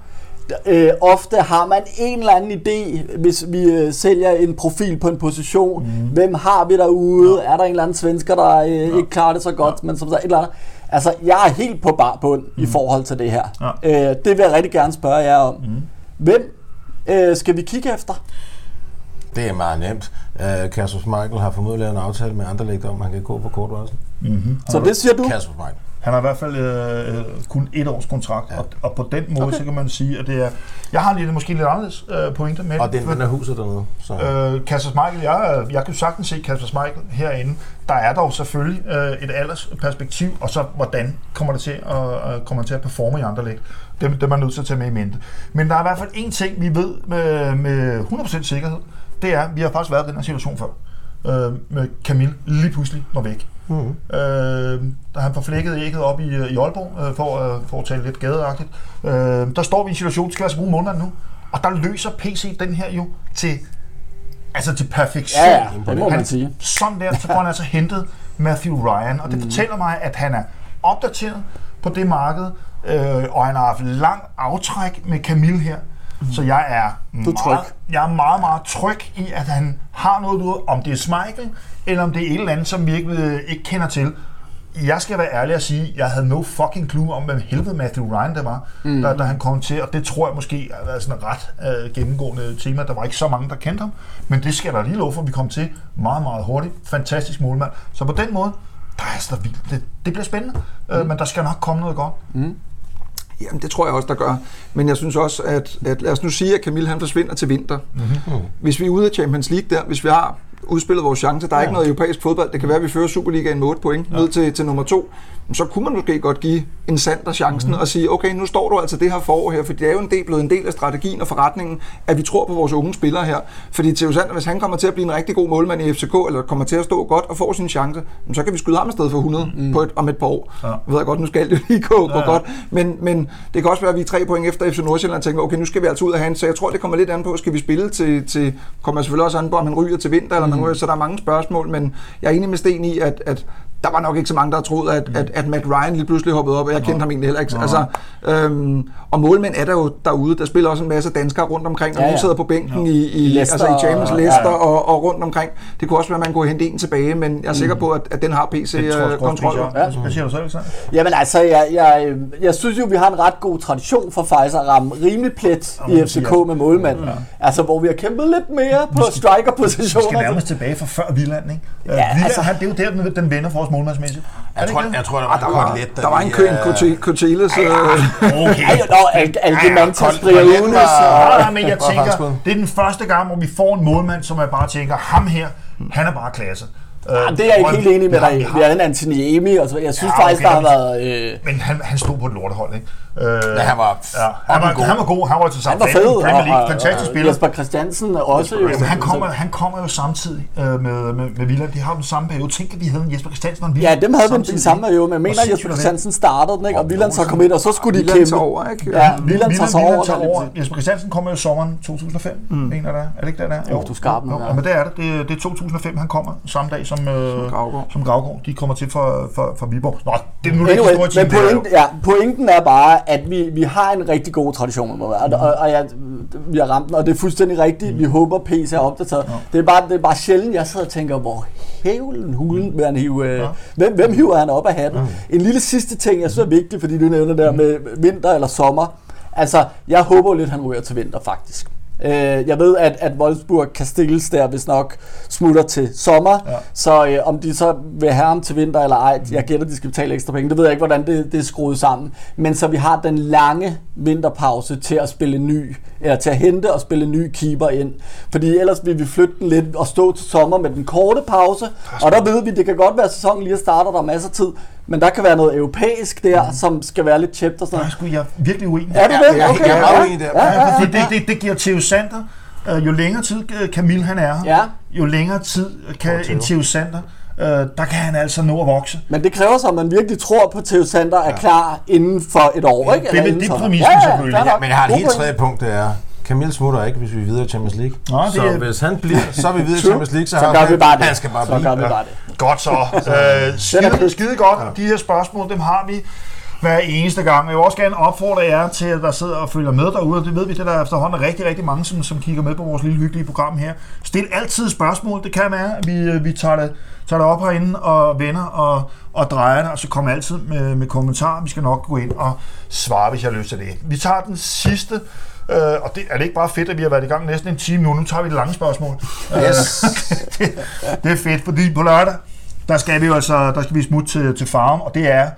[SPEAKER 4] Øh, ofte har man en eller anden idé, hvis vi øh, sælger en profil på en position. Mm. Hvem har vi derude? Ja. Er der en eller anden svensker, der øh, ja. ikke klarer det så godt? Ja. Men som der et eller andet. Altså, jeg er helt på bar bund mm. i forhold til det her.
[SPEAKER 1] Ja.
[SPEAKER 4] Øh, det vil jeg rigtig gerne spørge jer om. Mm. Hvem øh, skal vi kigge efter?
[SPEAKER 5] det er meget nemt. Uh, Kasper Michael har formodentlig lavet en aftale med andre lægter om, at han kan gå på kort varsel.
[SPEAKER 4] Så det siger du?
[SPEAKER 5] Kasper Michael.
[SPEAKER 1] Han har i hvert fald øh, øh, kun et års kontrakt, ja. og, og på den måde, okay. så kan man sige, at det er... Jeg har lidt, måske lidt anderledes øh, pointer med
[SPEAKER 5] Og
[SPEAKER 1] det,
[SPEAKER 5] den, den er huset dernede. Så.
[SPEAKER 1] Øh, Kasper Schmeichel, jeg, jeg kan jo sagtens se Kasper Schmeichel herinde. Der er dog selvfølgelig øh, et aldersperspektiv, og så hvordan kommer det til at, øh, kommer det til at performe i andre læg. Det, det er man nødt til at tage med i mente. Men der er i hvert fald én ting, vi ved med, med 100% sikkerhed. Det er, at vi har faktisk været i den her situation før. Øh, med Camille lige pludselig var væk.
[SPEAKER 5] Mm-hmm.
[SPEAKER 1] Øh, da han får flækket ægget op i, i Aalborg, øh, for, øh, for at tale lidt gadeagtigt. Øh, der står vi i en situation, skal vi altså bruge måneden nu. Og der løser PC den her jo til, altså til perfektion.
[SPEAKER 4] Ja, ja, det må man
[SPEAKER 1] han,
[SPEAKER 4] sige.
[SPEAKER 1] Sådan der, så får han altså hentet Matthew Ryan, og det
[SPEAKER 4] Mm.
[SPEAKER 1] fortæller mig, at han er opdateret på det marked, øh, og han har haft lang aftræk med Camille her. Så jeg er,
[SPEAKER 4] Mm. Du er
[SPEAKER 1] meget,
[SPEAKER 4] tryg.
[SPEAKER 1] jeg er meget, meget tryg i, at han har noget ud, om det er Schmeichel, eller om det er et eller andet, som vi ikke, øh, ikke kender til. Jeg skal være ærlig og sige, at jeg havde no fucking clue om, hvem helvede Matthew Ryan det var, mm. da, da han kom til, og det tror jeg måske har været sådan et ret øh, gennemgående tema. Der var ikke så mange, der kendte ham, men det skal der lige lov for, at vi kom til meget, meget hurtigt. Fantastisk målmand. Så på den måde, der er altså vildt. Det, det bliver spændende, mm. øh, men der skal nok komme noget godt.
[SPEAKER 6] Jamen, det tror jeg også, der gør. Men jeg synes også, at, at lad os nu sige, at Camille han forsvinder til vinter. Mm-hmm. Hvis vi er ude af Champions League der, hvis vi har udspillet vores chance, der er ja. ikke noget europæisk fodbold, det kan være, at vi fører Superligaen med 8 point ja. ned til, til nummer 2, så kunne man måske godt give en Sander chancen mm-hmm. og sige, okay, nu står du altså det her forår her, for det er jo en del, blevet en del af strategien og forretningen, at vi tror på vores unge spillere her. Fordi Theo Sander, hvis han kommer til at blive en rigtig god målmand i FCK, eller kommer til at stå godt og få sin chance, så kan vi skyde ham afsted for 100 mm. på et, om et par år. Ja. Jeg ved jeg godt, nu skal det jo lige gå, gå ja. godt, men, men det kan også være, at vi er tre point efter FC Nordsjælland tænker, okay, nu skal vi altså ud af han, så jeg tror, det kommer lidt an på, skal vi spille til, til kommer selvfølgelig også an på, om han ryger til vinter, eller mm. man ryger, så der er mange spørgsmål, men jeg er enig med Sten i, at, at der var nok ikke så mange, der troede, at, at, at Matt Ryan lige pludselig hoppede op, og jeg kendte ham egentlig heller ikke. Altså, øhm, og målmænd er der jo derude. Der spiller også en masse danskere rundt omkring, og
[SPEAKER 4] Ja,
[SPEAKER 6] ja,
[SPEAKER 4] ja.
[SPEAKER 6] ja. sidder på bænken i, i,
[SPEAKER 4] Leicester
[SPEAKER 6] altså i Champions
[SPEAKER 4] og-
[SPEAKER 6] Leicester
[SPEAKER 4] ja, ja.
[SPEAKER 6] og, og rundt omkring. Det kunne også være, at man kunne hente en tilbage, men jeg er sikker på, at, at den har PC
[SPEAKER 1] Det tror jeg
[SPEAKER 6] øh, over.
[SPEAKER 1] Hvad- siger du så, Alexander?
[SPEAKER 4] Jamen altså, jeg, jeg, jeg synes jo, vi har en ret god tradition for faktisk at ramme rimelig plet i FCK med målmanden. Altså, hvor vi har kæmpet lidt mere på
[SPEAKER 1] Vi skal
[SPEAKER 4] striker-positioner.
[SPEAKER 1] nærmest tilbage fra før Villand, ikke? Ja,
[SPEAKER 4] Ja,
[SPEAKER 1] Villand,
[SPEAKER 4] altså-
[SPEAKER 1] han, det er jo der, den, den vender for os målmandsmæssigt. Er
[SPEAKER 5] Jeg
[SPEAKER 1] det
[SPEAKER 5] tror,
[SPEAKER 1] ikke det?
[SPEAKER 5] jeg tror, der
[SPEAKER 6] Ah,
[SPEAKER 5] var
[SPEAKER 6] der
[SPEAKER 5] en
[SPEAKER 6] var,
[SPEAKER 5] kotelet, da
[SPEAKER 6] der var en
[SPEAKER 5] vi,
[SPEAKER 6] kø, en
[SPEAKER 5] øh,
[SPEAKER 6] Cote- Coteles... Øh,
[SPEAKER 1] Okay.
[SPEAKER 4] Ej, nå, Al- Algemantas
[SPEAKER 5] koldt
[SPEAKER 4] Briones.
[SPEAKER 5] toilet
[SPEAKER 4] og-
[SPEAKER 5] var-
[SPEAKER 1] Ja, men jeg tænker, det er den første gang, hvor vi får en målmand, som jeg bare tænker, ham her, han er bare klasse. Øh,
[SPEAKER 4] Jamen, det er jeg ikke helt enig med dig
[SPEAKER 1] vi har
[SPEAKER 4] en Antoniemi, og så jeg synes
[SPEAKER 1] Ja,
[SPEAKER 4] faktisk,
[SPEAKER 1] okay,
[SPEAKER 4] der har
[SPEAKER 1] men-
[SPEAKER 4] været... Øh,
[SPEAKER 1] Men han, han stod på et lortehold, ikke? Øh,
[SPEAKER 5] Ja, han var
[SPEAKER 1] ja, han, var,
[SPEAKER 5] fucking
[SPEAKER 1] han var god. Han var til
[SPEAKER 4] han var fed,
[SPEAKER 1] Premier League,
[SPEAKER 4] og,
[SPEAKER 1] fantastisk
[SPEAKER 4] og,
[SPEAKER 1] spiller.
[SPEAKER 4] Jesper Christiansen også jo.
[SPEAKER 1] Jamen, han, kommer, han kommer jo samtidig øh, med, med, med Villand. De har jo den samme periode. Tænk, at vi havde en Jesper Christiansen og en
[SPEAKER 4] Ja,
[SPEAKER 1] Villand
[SPEAKER 4] dem havde vi
[SPEAKER 1] samtidig.
[SPEAKER 4] i samme periode, men jeg mener, at Jesper
[SPEAKER 1] er?
[SPEAKER 4] Christiansen startede den, ikke? og Wieland så kom ind, og så skulle de
[SPEAKER 6] Wieland
[SPEAKER 4] kæmpe.
[SPEAKER 6] over, ikke?
[SPEAKER 4] Ja, Wieland tager så over.
[SPEAKER 1] Wieland tager
[SPEAKER 4] der
[SPEAKER 1] over.
[SPEAKER 4] lidt.
[SPEAKER 1] Jesper Christiansen kommer jo i sommeren 2005, mm. mener det er. Er det ikke det, der?
[SPEAKER 4] Jo, du er skarp
[SPEAKER 1] jo,
[SPEAKER 4] ja.
[SPEAKER 1] ja. Men det er det. det. Det er 2005, han kommer samme dag som, øh, som Gravgaard. De kommer til for, for, for Viborg. Nå, det er nu
[SPEAKER 4] Anyway, men
[SPEAKER 1] jo.
[SPEAKER 4] pointen, ja, pointen er bare, at vi, vi har en rigtig god tradition med. Og, og, og jeg vi har ramt den, og det er fuldstændig rigtigt. Vi håber, PC er opdateret. Det, er bare, det er bare sjældent, jeg sidder og tænker, hvor hævlen hulen vil han hive... Øh, hvem, hvem hiver han op af hatten? En lille sidste ting, jeg synes er vigtig, fordi du nævner der med vinter eller sommer. Altså, jeg håber lidt, han ryger til vinter, faktisk. Øh, jeg ved, at, at Wolfsburg kan stilles der, hvis nok smutter til sommer. Ja. Så øh, om de så vil have ham til vinter eller ej, jeg gætter, de skal betale ekstra penge. Det ved jeg ikke, hvordan det, det er skruet sammen. Men så vi har den lange vinterpause til at spille ny, eller til at hente og spille ny keeper ind. Fordi ellers vil vi flytte den lidt og stå til sommer med den korte pause. Og der ved vi, det kan godt være, at sæsonen lige starter, der er masser af tid. Men der kan være noget europæisk der, mm. som skal være lidt tjept og sådan
[SPEAKER 1] Der er
[SPEAKER 4] noget.
[SPEAKER 1] sgu jeg er virkelig uenig.
[SPEAKER 4] Er du det?
[SPEAKER 5] jeg-
[SPEAKER 4] Okay.
[SPEAKER 5] jeg er meget uenig der.
[SPEAKER 4] Ja, ja, ja.
[SPEAKER 1] Fordi det, det, det giver Theo Sander, øh, jo længere tid øh, Camille han er
[SPEAKER 4] Ja.
[SPEAKER 1] jo længere tid kan en Theo Sander, øh, der kan han altså nå at vokse.
[SPEAKER 4] Men det kræver så, at man virkelig tror på, at Theo Sander er klar inden for et år, ikke?
[SPEAKER 1] det er
[SPEAKER 4] Eller
[SPEAKER 1] det er
[SPEAKER 4] sommer.
[SPEAKER 1] præmissen selvfølgelig. Ja.
[SPEAKER 5] Men jeg har et helt tredje punkt, det er, Camille smutter ikke, hvis vi er videre i Champions League.
[SPEAKER 1] Nå, det
[SPEAKER 5] så
[SPEAKER 1] er-
[SPEAKER 5] hvis han bliver, så er vi videre i Champions League, så,
[SPEAKER 4] Så gør
[SPEAKER 5] han,
[SPEAKER 4] vi bare det.
[SPEAKER 5] han skal bare
[SPEAKER 4] så
[SPEAKER 5] blive.
[SPEAKER 4] gør vi bare det.
[SPEAKER 1] Godt så. Øh, skide, skide godt. De her spørgsmål, dem har vi hver eneste gang. Jeg vil også gerne opfordre jer til, at der sidder og følger med derude, det ved vi, det er der efterhånden er rigtig, rigtig mange, som, som kigger med på vores lille hyggelige program her. Stil altid spørgsmål. Det kan være, at vi, øh, vi tager, det, tager det op herinde og vender og, og drejer det, og så kommer altid med, med kommentarer. Vi skal nok gå ind og svare, hvis jeg har lyst til det. Vi tager den sidste, øh, og det er det ikke bare fedt, at vi har været i gang næsten en time nu. Nu tager vi det lange spørgsmål.
[SPEAKER 5] Yes.
[SPEAKER 1] det, det er fedt, fordi på lørdag, der skal vi jo altså, der skal vi smutte til, til farm, og det er,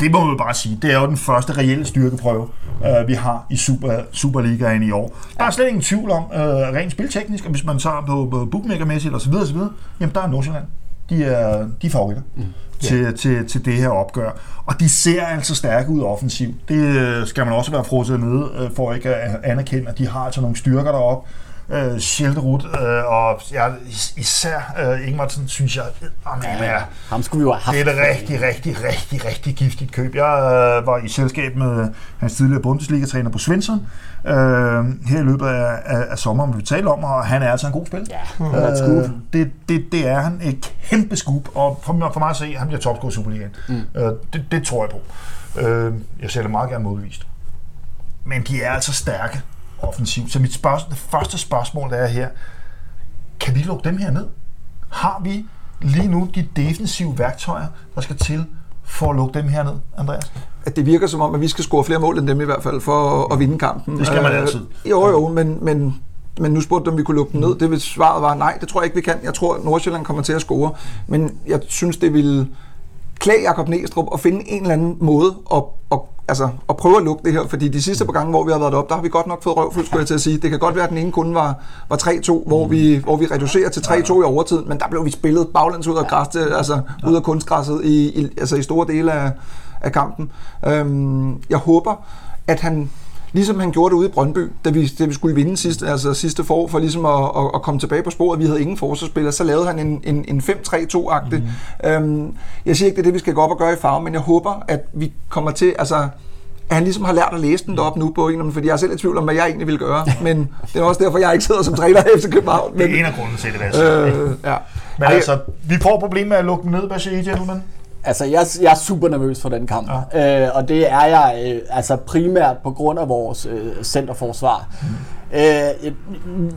[SPEAKER 1] det- må man bare sige, det er jo den første reelle styrkeprøve, øh, vi har i Super, Superligaen i år. Der er slet ingen tvivl om, øh, rent spilteknisk, og hvis man tager på, på bookmakermæssigt osv., osv., jamen der er Nordsjælland. De er, de er favoritter mm. til, til, til det her opgør. Og de ser altså stærke ud offensivt. Det øh, skal man også være frosset nede, øh, for ikke at anerkende, at de har altså nogle styrker deroppe. Øh, Schilderud, øh, og ja, is- især øh, Ingmarsen, synes jeg, øh, han er,
[SPEAKER 4] Ham skulle vi jo have haft.
[SPEAKER 1] det er et rigtig, rigtig, rigtig, rigtig giftigt køb. Jeg øh, var i selskab med hans tidligere Bundesliga-træner på Svensson øh, her i løbet af, af, af sommeren, vi talte om, og han er altså en god spiller.
[SPEAKER 4] Ja, det er et scoop.
[SPEAKER 1] Øh, det, det, det er han. Et kæmpe scoop, og for, mig- for mig at se, han bliver topscorer i Superligaen. Mm. Øh, det, det tror jeg på. Øh, jeg sætter meget gerne modbevist. Men de er altså stærke offensivt. Så mit spørgsmål, det første spørgsmål er her, kan vi lukke dem her ned? Har vi lige nu de defensive værktøjer, der skal til for at lukke dem her ned, Andreas?
[SPEAKER 6] at det virker som om, at vi skal score flere mål end dem i hvert fald, for at, at vinde kampen.
[SPEAKER 1] Det skal man
[SPEAKER 6] Øh,
[SPEAKER 1] altid.
[SPEAKER 6] Jo, jo, men, men, men nu spurgte du, om vi kunne lukke dem ned. Det vil svaret var nej, det tror jeg ikke, vi kan. Jeg tror, at Nordsjælland kommer til at score. Men jeg synes, det ville klæde Jakob Næstrup at finde en eller anden måde at, at, altså, at prøve at lukke det her. Fordi de sidste par gange, hvor vi har været op, der har vi godt nok fået røvfuld, skulle jeg til at sige. Det kan godt være, at den ene kunde var, var 3-2, hvor vi, hvor vi reducerer til 3-2 i overtid, men der blev vi spillet baglæns ud af græsset, altså ud af kunstgræsset i, i, altså i store dele af, af kampen. Øhm, jeg håber, at han, ligesom han gjorde det ude i Brøndby, da vi, da vi skulle vinde sidste, altså sidste forår, for ligesom at, at, at komme tilbage på sporet. Vi havde ingen forsvarsspillere, så lavede han en, en, en 5-3-2-agtig. Mm. Øhm, jeg siger ikke, det er det, vi skal gå op og gøre i farve, men jeg håber, at vi kommer til, altså, at han ligesom har lært at læse den deroppe nu på en, fordi jeg er selv i tvivl om, hvad jeg egentlig vil gøre. Men det er også derfor, jeg ikke sidder som træner efter København.
[SPEAKER 1] Det
[SPEAKER 6] Men,
[SPEAKER 1] er en af grunden til det, der.
[SPEAKER 6] øh, ja.
[SPEAKER 1] Men
[SPEAKER 6] Ej,
[SPEAKER 1] altså, vi får problemer med at lukke dem ned, hvad siger I, gentlemen?
[SPEAKER 4] Altså, jeg, jeg er super nervøs for den kamp. Ja. Øh, og det er jeg øh, altså primært på grund af vores øh, centerforsvar. Mm. Øh,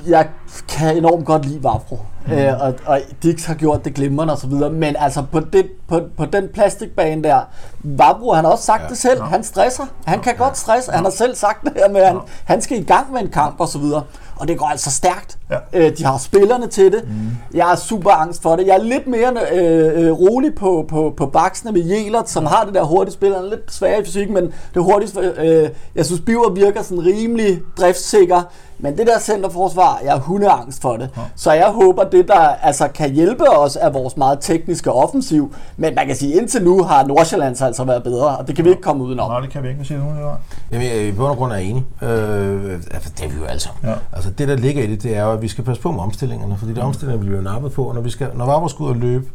[SPEAKER 4] jeg, kan enormt godt lide Vavro. Mm. Øh, og, og Dix har gjort det glimrende og så videre. Men altså, på, det, på, på den plastikbane der, Vavro, han har også sagt ja. det selv. Han stresser. Han kan godt stresse. Han har selv sagt det her med, at han, han skal i gang med en kamp og så videre. Og det går altså stærkt.
[SPEAKER 1] Ja.
[SPEAKER 4] Øh, de har spillerne til det. Mm. Jeg er super angst for det. Jeg er lidt mere øh, øh, rolig på, på, på baksene med Jelert, som har det der hurtige spil. Han er lidt svær i fysik, men det hurtigste... Øh, jeg synes, Biver virker sådan rimelig driftssikker. Men det der centerforsvar, jeg er hundeangst for det. Ja. Så jeg håber, det der altså, kan hjælpe os er vores meget tekniske offensiv. Men man kan sige, indtil nu har Nordsjælland altså været bedre, og det kan vi ikke komme udenom.
[SPEAKER 1] Nej, det kan vi ikke. Hvad siger du?
[SPEAKER 5] Jamen, jeg, i bund og grund er jeg enig. Øh, altså, det er vi jo sammen.
[SPEAKER 1] Ja.
[SPEAKER 5] Altså, det, der ligger i det, det er jo, at vi skal passe på med omstillingerne, fordi de omstillinger bliver jo nappet på, og når, vi skal, når Vavro skal ud og løbe,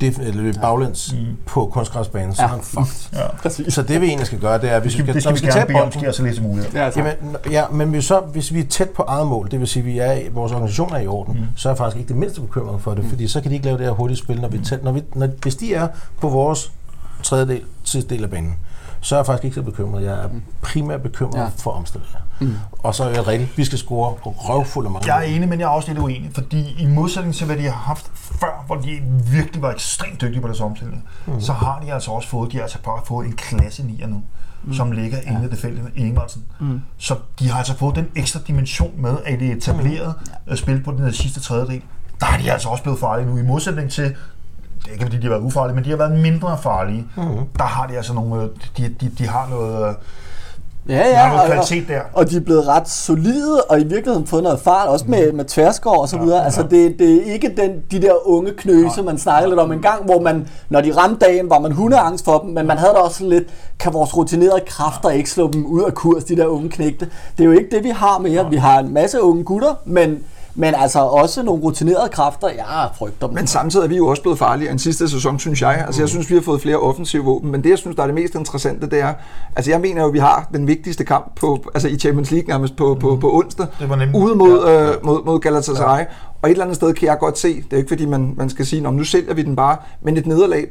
[SPEAKER 5] det, eller løbe baglæns mm. på kunstgræsbanen, så
[SPEAKER 4] Ja.
[SPEAKER 5] er han fucked.
[SPEAKER 1] Ja.
[SPEAKER 4] Præcis.
[SPEAKER 5] Så det vi egentlig skal gøre, det er, at hvis vi
[SPEAKER 1] Det
[SPEAKER 5] skal,
[SPEAKER 1] skal
[SPEAKER 5] når
[SPEAKER 1] vi
[SPEAKER 5] skal tage bolden,
[SPEAKER 1] sker så lidt som muligt.
[SPEAKER 4] Ja,
[SPEAKER 5] Jamen, n- ja, men hvis, så, hvis vi er tæt på eget mål, det vil sige, at vi er, vores organisation er i orden, mm. så er jeg faktisk ikke det mindste bekymret for det, mm. fordi så kan de ikke lave det her hurtige spil, når vi er tæt, når vi, når, hvis de er på vores tredjedel, sidste del af banen. så er jeg faktisk ikke så bekymret. Jeg er primært bekymret
[SPEAKER 4] Ja.
[SPEAKER 5] for omstillinger. Mm. Og så er jeg rigtig, vi skal score røvfuld af mange.
[SPEAKER 1] Jeg er enig, men jeg er også lidt uenig, fordi i modsætning til, hvad de har haft før, hvor de virkelig var ekstremt dygtige på deres omstilling, mm. så har de altså også fået, de har altså bare fået en klasse nier nu, mm. som ligger inde i det felt med Ingvartsen. Mm. Så de har altså fået den ekstra dimension med, at det etablerede mm. spil på den sidste tredjedel. Der er de altså også blevet farlige nu, i modsætning til det er ikke fordi, de har været ufarlige, men de har været mindre farlige. Mm. Der har de altså nogle, øh, de, de, de har noget,
[SPEAKER 4] Ja, ja,
[SPEAKER 1] har noget
[SPEAKER 4] og,
[SPEAKER 1] kvalitet der.
[SPEAKER 4] og de er blevet ret solide, og i virkeligheden fået noget fart, også med, med tværskår og så videre. Altså, det, det er ikke den, de der unge knøse, man snakkede lidt om en gang, hvor man, når de ramte dagen, var man hundeangst for dem, men man havde da også lidt, kan vores rutinerede kræfter ikke slå dem ud af kurs, de der unge knægte. Det er jo ikke det, vi har mere. Vi har en masse unge gutter, men, men altså også nogle rutinerede kræfter, jeg frygter dem.
[SPEAKER 6] Men samtidig er vi jo også blevet farligere end sidste sæson, synes jeg. Altså, jeg synes, vi har fået flere offensive våben, men det, jeg synes, der er det mest interessante, det er, altså, jeg mener jo, at vi har den vigtigste kamp på, altså, i Champions League nærmest på, på, på onsdag,
[SPEAKER 1] Det var nemlig-
[SPEAKER 6] ude mod,
[SPEAKER 1] ja.
[SPEAKER 6] øh, mod, mod Galatasaray. Og et eller andet sted kan jeg godt se, det er ikke fordi, man, man skal sige, "Nå, nu sælger vi den bare, men et nederlag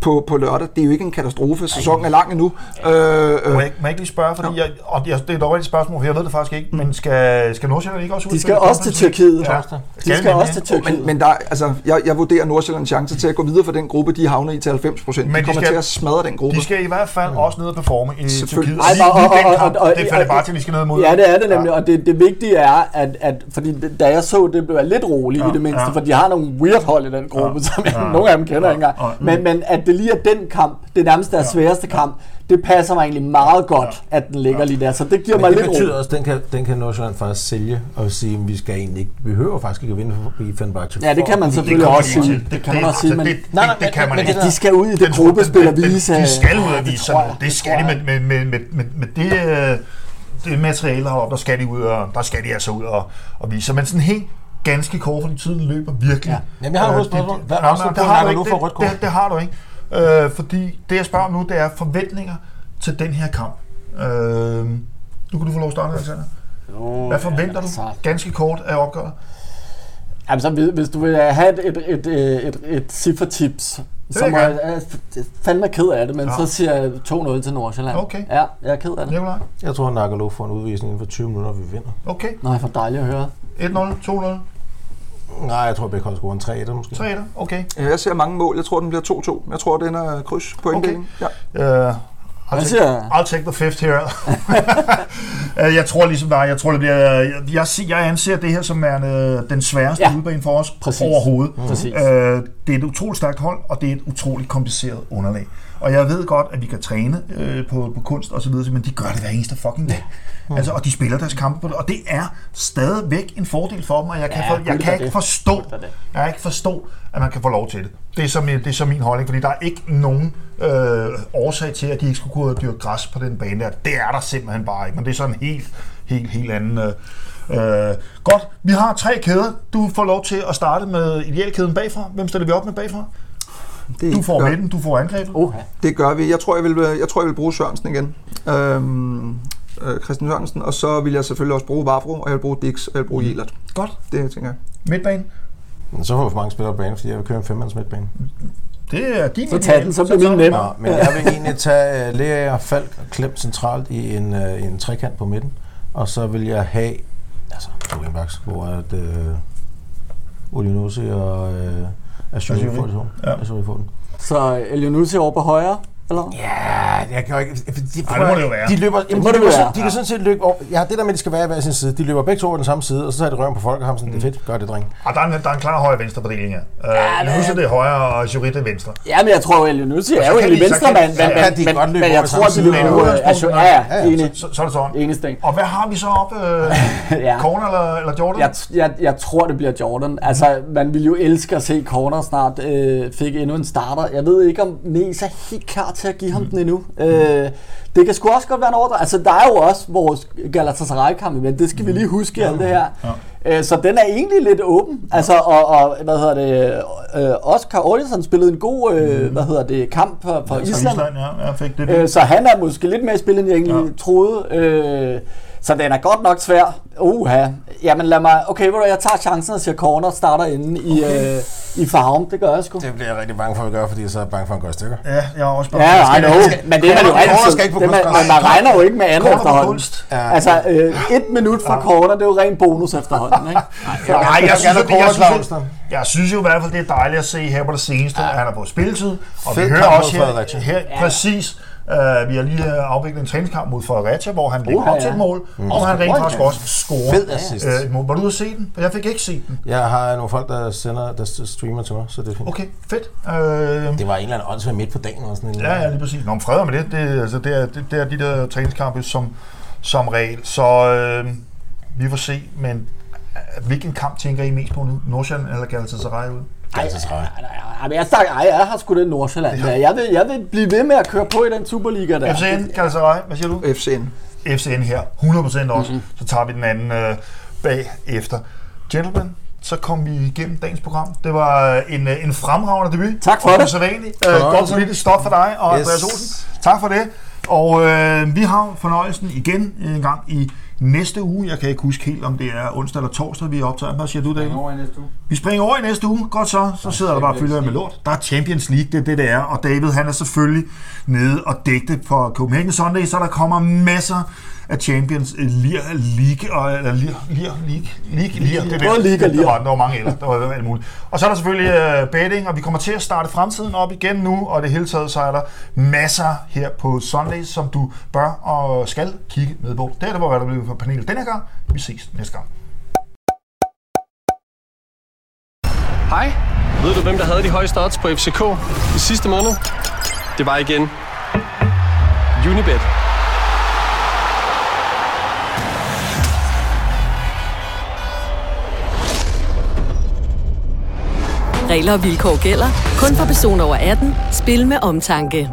[SPEAKER 6] på, på lørdag, det er jo ikke en katastrofe. Sæsonen er lang endnu. Øh,
[SPEAKER 1] Må
[SPEAKER 6] øh,
[SPEAKER 1] jeg, må jeg ikke lige spørge, fordi jeg, og det er et dårligt spørgsmål, for jeg ved det faktisk ikke, men skal, skal Nordsjælland ikke også ud?
[SPEAKER 4] De skal også til? Tyrkiet.
[SPEAKER 1] Ja.
[SPEAKER 4] De skal
[SPEAKER 1] nemlig.
[SPEAKER 4] også til Tyrkiet.
[SPEAKER 6] men, men der, altså, jeg, jeg vurderer Nordsjællands chance til at gå videre for den gruppe, de havner i til 90 procent. De
[SPEAKER 1] de
[SPEAKER 6] kommer
[SPEAKER 1] skal-
[SPEAKER 6] til at smadre den gruppe.
[SPEAKER 1] De skal i hvert fald også ned og performe i. Tyrkiet.
[SPEAKER 4] Ej, og- og- og- og-
[SPEAKER 1] det falder bare til, at vi skal ned mod.
[SPEAKER 4] Ja, det er det nemlig, og det, det vigtige er, at, at fordi da jeg så det, blev jeg lidt rolig ja, i det mindste,
[SPEAKER 1] ja.
[SPEAKER 4] ja. for de har nogle weird hold i den gruppe, ja, som jeg,
[SPEAKER 1] ja,
[SPEAKER 4] nogle af dem kender
[SPEAKER 1] ja,
[SPEAKER 4] ikke engang.
[SPEAKER 1] ja, mm.
[SPEAKER 4] Men, men at det lige er den kamp, det nærmest deres sværeste kamp, det passer mig egentlig meget godt, at den ligger lige der, så det giver mig
[SPEAKER 5] Men det
[SPEAKER 4] lidt
[SPEAKER 5] betyder
[SPEAKER 4] ro.
[SPEAKER 5] også, at den kan, den kan Nordsjælland faktisk sælge og sige, at vi skal egentlig ikke, vi behøver faktisk ikke at vinde forbi Fenerbahce.
[SPEAKER 4] Ja, det kan man selvfølgelig også sige. Det kan man også sige, men
[SPEAKER 1] det,
[SPEAKER 5] Nej, nej,
[SPEAKER 1] det, kan
[SPEAKER 5] men-
[SPEAKER 1] man
[SPEAKER 5] men
[SPEAKER 1] ikke.
[SPEAKER 4] de skal ud i det
[SPEAKER 1] Den-
[SPEAKER 4] gruppespil og vise...
[SPEAKER 1] De skal ud og
[SPEAKER 4] det
[SPEAKER 1] vise
[SPEAKER 4] jeg,
[SPEAKER 1] Det skal de med,
[SPEAKER 4] jeg.
[SPEAKER 1] med, med, med, med, med det, øh, det materiale heroppe, der skal de ud og, der skal de altså ud og, og vise. Men sådan helt ganske kort, fordi tiden løber virkelig.
[SPEAKER 5] Ja. Jamen, jeg har et
[SPEAKER 1] Øh,
[SPEAKER 5] hurtigt spørgsmål. Hvad afslutter
[SPEAKER 1] har
[SPEAKER 5] når
[SPEAKER 1] du
[SPEAKER 5] du får rødt
[SPEAKER 1] Det,
[SPEAKER 5] kort?
[SPEAKER 1] det, det har du ikke. Øh, fordi det, jeg spørger om nu, det er forventninger til den her kamp. Øh, nu kan du få lov at starte, Alexander. Hvad forventer du
[SPEAKER 4] altså.
[SPEAKER 1] ganske kort af opgøret?
[SPEAKER 4] Altså, hvis, hvis du vil have et, et, et, et, et, ciffertips, så må jeg, jeg er fandme ked af det, men
[SPEAKER 1] Ja.
[SPEAKER 4] så siger jeg 2-0 til Nordsjælland.
[SPEAKER 1] Okay.
[SPEAKER 4] Ja, jeg er ked af det.
[SPEAKER 1] Nikolaj?
[SPEAKER 5] Jeg tror, at Nagalo får en udvisning inden for 20 minutter, og vi vinder.
[SPEAKER 1] Okay.
[SPEAKER 4] Nej, for dejligt at høre.
[SPEAKER 1] 1-0, 2-0,
[SPEAKER 5] Nej, jeg tror, Bækhold scorer en 3 1 måske.
[SPEAKER 1] 3 Okay.
[SPEAKER 6] Ja, Jeg ser mange mål. Jeg tror, den bliver 2-2. Jeg tror, den er kryds på
[SPEAKER 1] Okay.
[SPEAKER 6] Ja.
[SPEAKER 1] Uh, I'll, take,
[SPEAKER 4] jeg?
[SPEAKER 1] I'll take the fifth here. Øh, jeg tror ligesom bare, jeg tror det bliver, jeg, jeg, anser det her som værende den sværeste
[SPEAKER 4] Ja.
[SPEAKER 1] ja. udbane for os
[SPEAKER 4] Præcis.
[SPEAKER 1] overhovedet.
[SPEAKER 4] Præcis.
[SPEAKER 1] Øh, det er et utroligt stærkt hold, og det er et utroligt kompliceret underlag. Og jeg ved godt, at vi kan træne øh, på, på kunst og så videre, men de gør det hver eneste fucking dag. Altså, og de spiller deres kampe på det, og det er stadigvæk en fordel for dem, og jeg kan,
[SPEAKER 4] Ja,
[SPEAKER 1] for, jeg kan ikke
[SPEAKER 4] det.
[SPEAKER 1] forstå, jeg kan ikke forstå, at man kan få lov til det. Det er så min, det er så min holdning, fordi der er ikke nogen øh, årsag til, at de ikke skulle og dyrke græs på den bane der. Det er der simpelthen bare ikke, men det er sådan en helt, helt, helt anden... Øh, øh. Godt, vi har tre kæder. Du får lov til at starte med idealkæden bagfra. Hvem stiller vi op med bagfra?
[SPEAKER 6] Det
[SPEAKER 1] Du får
[SPEAKER 6] gør,
[SPEAKER 1] midten, du får angrebet.
[SPEAKER 4] Oha.
[SPEAKER 6] Det gør vi. Jeg tror, jeg vil, jeg tror, jeg vil bruge Sørensen igen. Øhm, øh, Christian Sørensen. Og så vil jeg selvfølgelig også bruge Vavro, og jeg vil bruge Dix, og jeg vil bruge Jelert.
[SPEAKER 1] Godt.
[SPEAKER 6] Det tænker jeg.
[SPEAKER 1] Midtbane.
[SPEAKER 5] Men så får vi for mange spillere på banen, fordi jeg vil køre en femmands midtbane.
[SPEAKER 1] Det er din
[SPEAKER 4] Så tag den, så bliver min nem.
[SPEAKER 5] Nå, men jeg vil egentlig tage uh, Lea, Falk og Klem centralt i en, uh, en trekant på midten. Og så vil jeg have altså, to hvor at uh, Udinose og uh, Azuri. får det.
[SPEAKER 1] Ja.
[SPEAKER 5] Azuri får den.
[SPEAKER 4] Så Elionussi over på højre, eller?
[SPEAKER 5] Ja, jeg kan jo ikke... De,
[SPEAKER 1] Ej, det må det jo være.
[SPEAKER 5] De løber, jamen,
[SPEAKER 4] må
[SPEAKER 5] de,
[SPEAKER 4] det være.
[SPEAKER 5] sådan- de kan sådan set løbe over. Ja, det der med, at de skal være hver sin side. De løber begge to over den samme side, og så tager de røven på folk og ham sådan, det er fedt, gør det, dreng.
[SPEAKER 1] Og der er en, der er en klar højre-venstre fordeling her. Øh,
[SPEAKER 4] Ja,
[SPEAKER 1] nu
[SPEAKER 4] det-
[SPEAKER 1] er det højre, og Jurit er venstre.
[SPEAKER 4] Ja, men jeg tror, er jo
[SPEAKER 1] kan
[SPEAKER 4] egentlig
[SPEAKER 1] de- så kan-
[SPEAKER 4] venstremand,
[SPEAKER 1] så
[SPEAKER 4] men,
[SPEAKER 5] de
[SPEAKER 4] men,
[SPEAKER 5] godt
[SPEAKER 4] men, men
[SPEAKER 5] over
[SPEAKER 4] jeg
[SPEAKER 5] i
[SPEAKER 4] tror,
[SPEAKER 5] samme
[SPEAKER 4] de løber
[SPEAKER 1] Men
[SPEAKER 4] ja, ja,
[SPEAKER 5] ja,
[SPEAKER 4] enig.
[SPEAKER 1] Så, så er det sådan.
[SPEAKER 4] Enig sting.
[SPEAKER 1] Og hvad har vi så op? Øh,
[SPEAKER 4] Ja.
[SPEAKER 1] Corner eller, eller Jordan?
[SPEAKER 4] Jeg, jeg, jeg tror, det bliver Jordan. Altså, man vil jo elske at se Corner snart øh, fik endnu en starter. Jeg ved ikke, om Nes er helt klar til at give ham den endnu. Øh, Det kan sgu også godt være en ordre. Altså, der er jo også vores Galatasaray-kamp, men det skal vi lige huske i alt det her. Ja. Så den er egentlig lidt åben. Altså, og, og hvad hedder det, øh, Oscar Olsen spillede en god, øh, hvad hedder det, kamp for, for
[SPEAKER 1] Ja,
[SPEAKER 4] Island.
[SPEAKER 1] Island, ja, jeg fik det.
[SPEAKER 4] Øh, så han er måske lidt mere i spil, end jeg egentlig ja. troede. Øh, så den er godt nok svær. Uha. Jamen lad mig... Okay, hvad, jeg tager chancen og siger corner starter inde i, øh, i farven. Det gør jeg sgu.
[SPEAKER 5] Det bliver jeg rigtig bange for at gøre, fordi så er jeg bange for, at han går i stykker.
[SPEAKER 1] Ja, jeg er også
[SPEAKER 4] Ja, I
[SPEAKER 1] Skal-
[SPEAKER 4] know.
[SPEAKER 1] skal-
[SPEAKER 4] Men det er man jo
[SPEAKER 5] Corner
[SPEAKER 4] altid.
[SPEAKER 5] skal ikke på
[SPEAKER 4] Det, man, man, man regner jo ikke med andet
[SPEAKER 1] på
[SPEAKER 4] efterhånden.
[SPEAKER 5] Ja.
[SPEAKER 4] Altså, øh, et minut fra corner, det er jo ren bonus efterhånden, ikke?
[SPEAKER 1] Nej, jeg,
[SPEAKER 5] gerne
[SPEAKER 1] synes,
[SPEAKER 5] have
[SPEAKER 1] at det, jeg,
[SPEAKER 5] corner,
[SPEAKER 1] synes, jeg synes jo i hvert fald, det er dejligt at se her på det seneste, at han har fået spilletid. Og vi hører også her, her præcis, uh, vi har lige øh, afviklet en træningskamp mod Fredericia, hvor han lægger op til et mål, og han rent faktisk også scorer
[SPEAKER 5] Fed assist.
[SPEAKER 1] øh, et mål. Var du ude at se den? Jeg fik ikke set den.
[SPEAKER 5] Jeg har nogle folk, der sender, der streamer til mig, så det er fint.
[SPEAKER 1] Okay, fedt. Øh,
[SPEAKER 5] Det var en eller anden åndsvær midt på dagen. Og sådan en,
[SPEAKER 1] Ja, ja, lige præcis. Nå, men fred med det. Det, altså, det, er, det, det er de der træningskampe som, som regel. Så øh, vi får se, men hvilken kamp tænker I mest på nu? Nordsjælland eller Galatasaray ud?
[SPEAKER 5] Galatasaray.
[SPEAKER 4] Men jeg, stak, ej, jeg har sgu det Nordsjælland. der. Jeg vil, jeg vil blive ved med at køre på i den Superliga der.
[SPEAKER 1] FCN, Galatasaray, hvad siger du?
[SPEAKER 6] FCN.
[SPEAKER 1] FCN her, 100% også. Mm-hmm. Så tager vi den anden øh, bagefter. Gentlemen, så kom vi igennem dagens program. Det var øh, en, øh, en fremragende debut.
[SPEAKER 4] Tak for det.
[SPEAKER 1] Så vanligt. Øh, godt politisk stof for dig og
[SPEAKER 5] Yes.
[SPEAKER 1] Andreas Olsen. Tak for det. Og øh, vi har fornøjelsen igen en gang i næste uge. Jeg kan ikke huske helt, om det er onsdag eller torsdag, vi optager. Hvad siger du, David?
[SPEAKER 7] over i næste uge.
[SPEAKER 1] Vi springer over i næste uge. Godt så. Så sidder der bare og fylder med lort. Der er Champions League, det er det, det er. Og David, han er selvfølgelig nede og dægte for Copenhagen Sunday, så der kommer masser af Champions League og eller League, League, League, League, League, det er
[SPEAKER 4] Både
[SPEAKER 1] det.
[SPEAKER 4] League og
[SPEAKER 1] Der var, der var mange eller, der var alt muligt. Og så er der selvfølgelig uh, betting, og vi kommer til at starte fremtiden op igen nu, og det hele taget så er der masser her på Sundays, som du bør og skal kigge med på. Det er det, hvor der bliver for panelet denne gang. Vi ses næste gang.
[SPEAKER 2] Hej. Ved du, hvem der havde de højeste odds på FCK i sidste måned? Det var igen Unibet.
[SPEAKER 3] Regler og vilkår gælder. Kun for personer over 18. Spil med omtanke.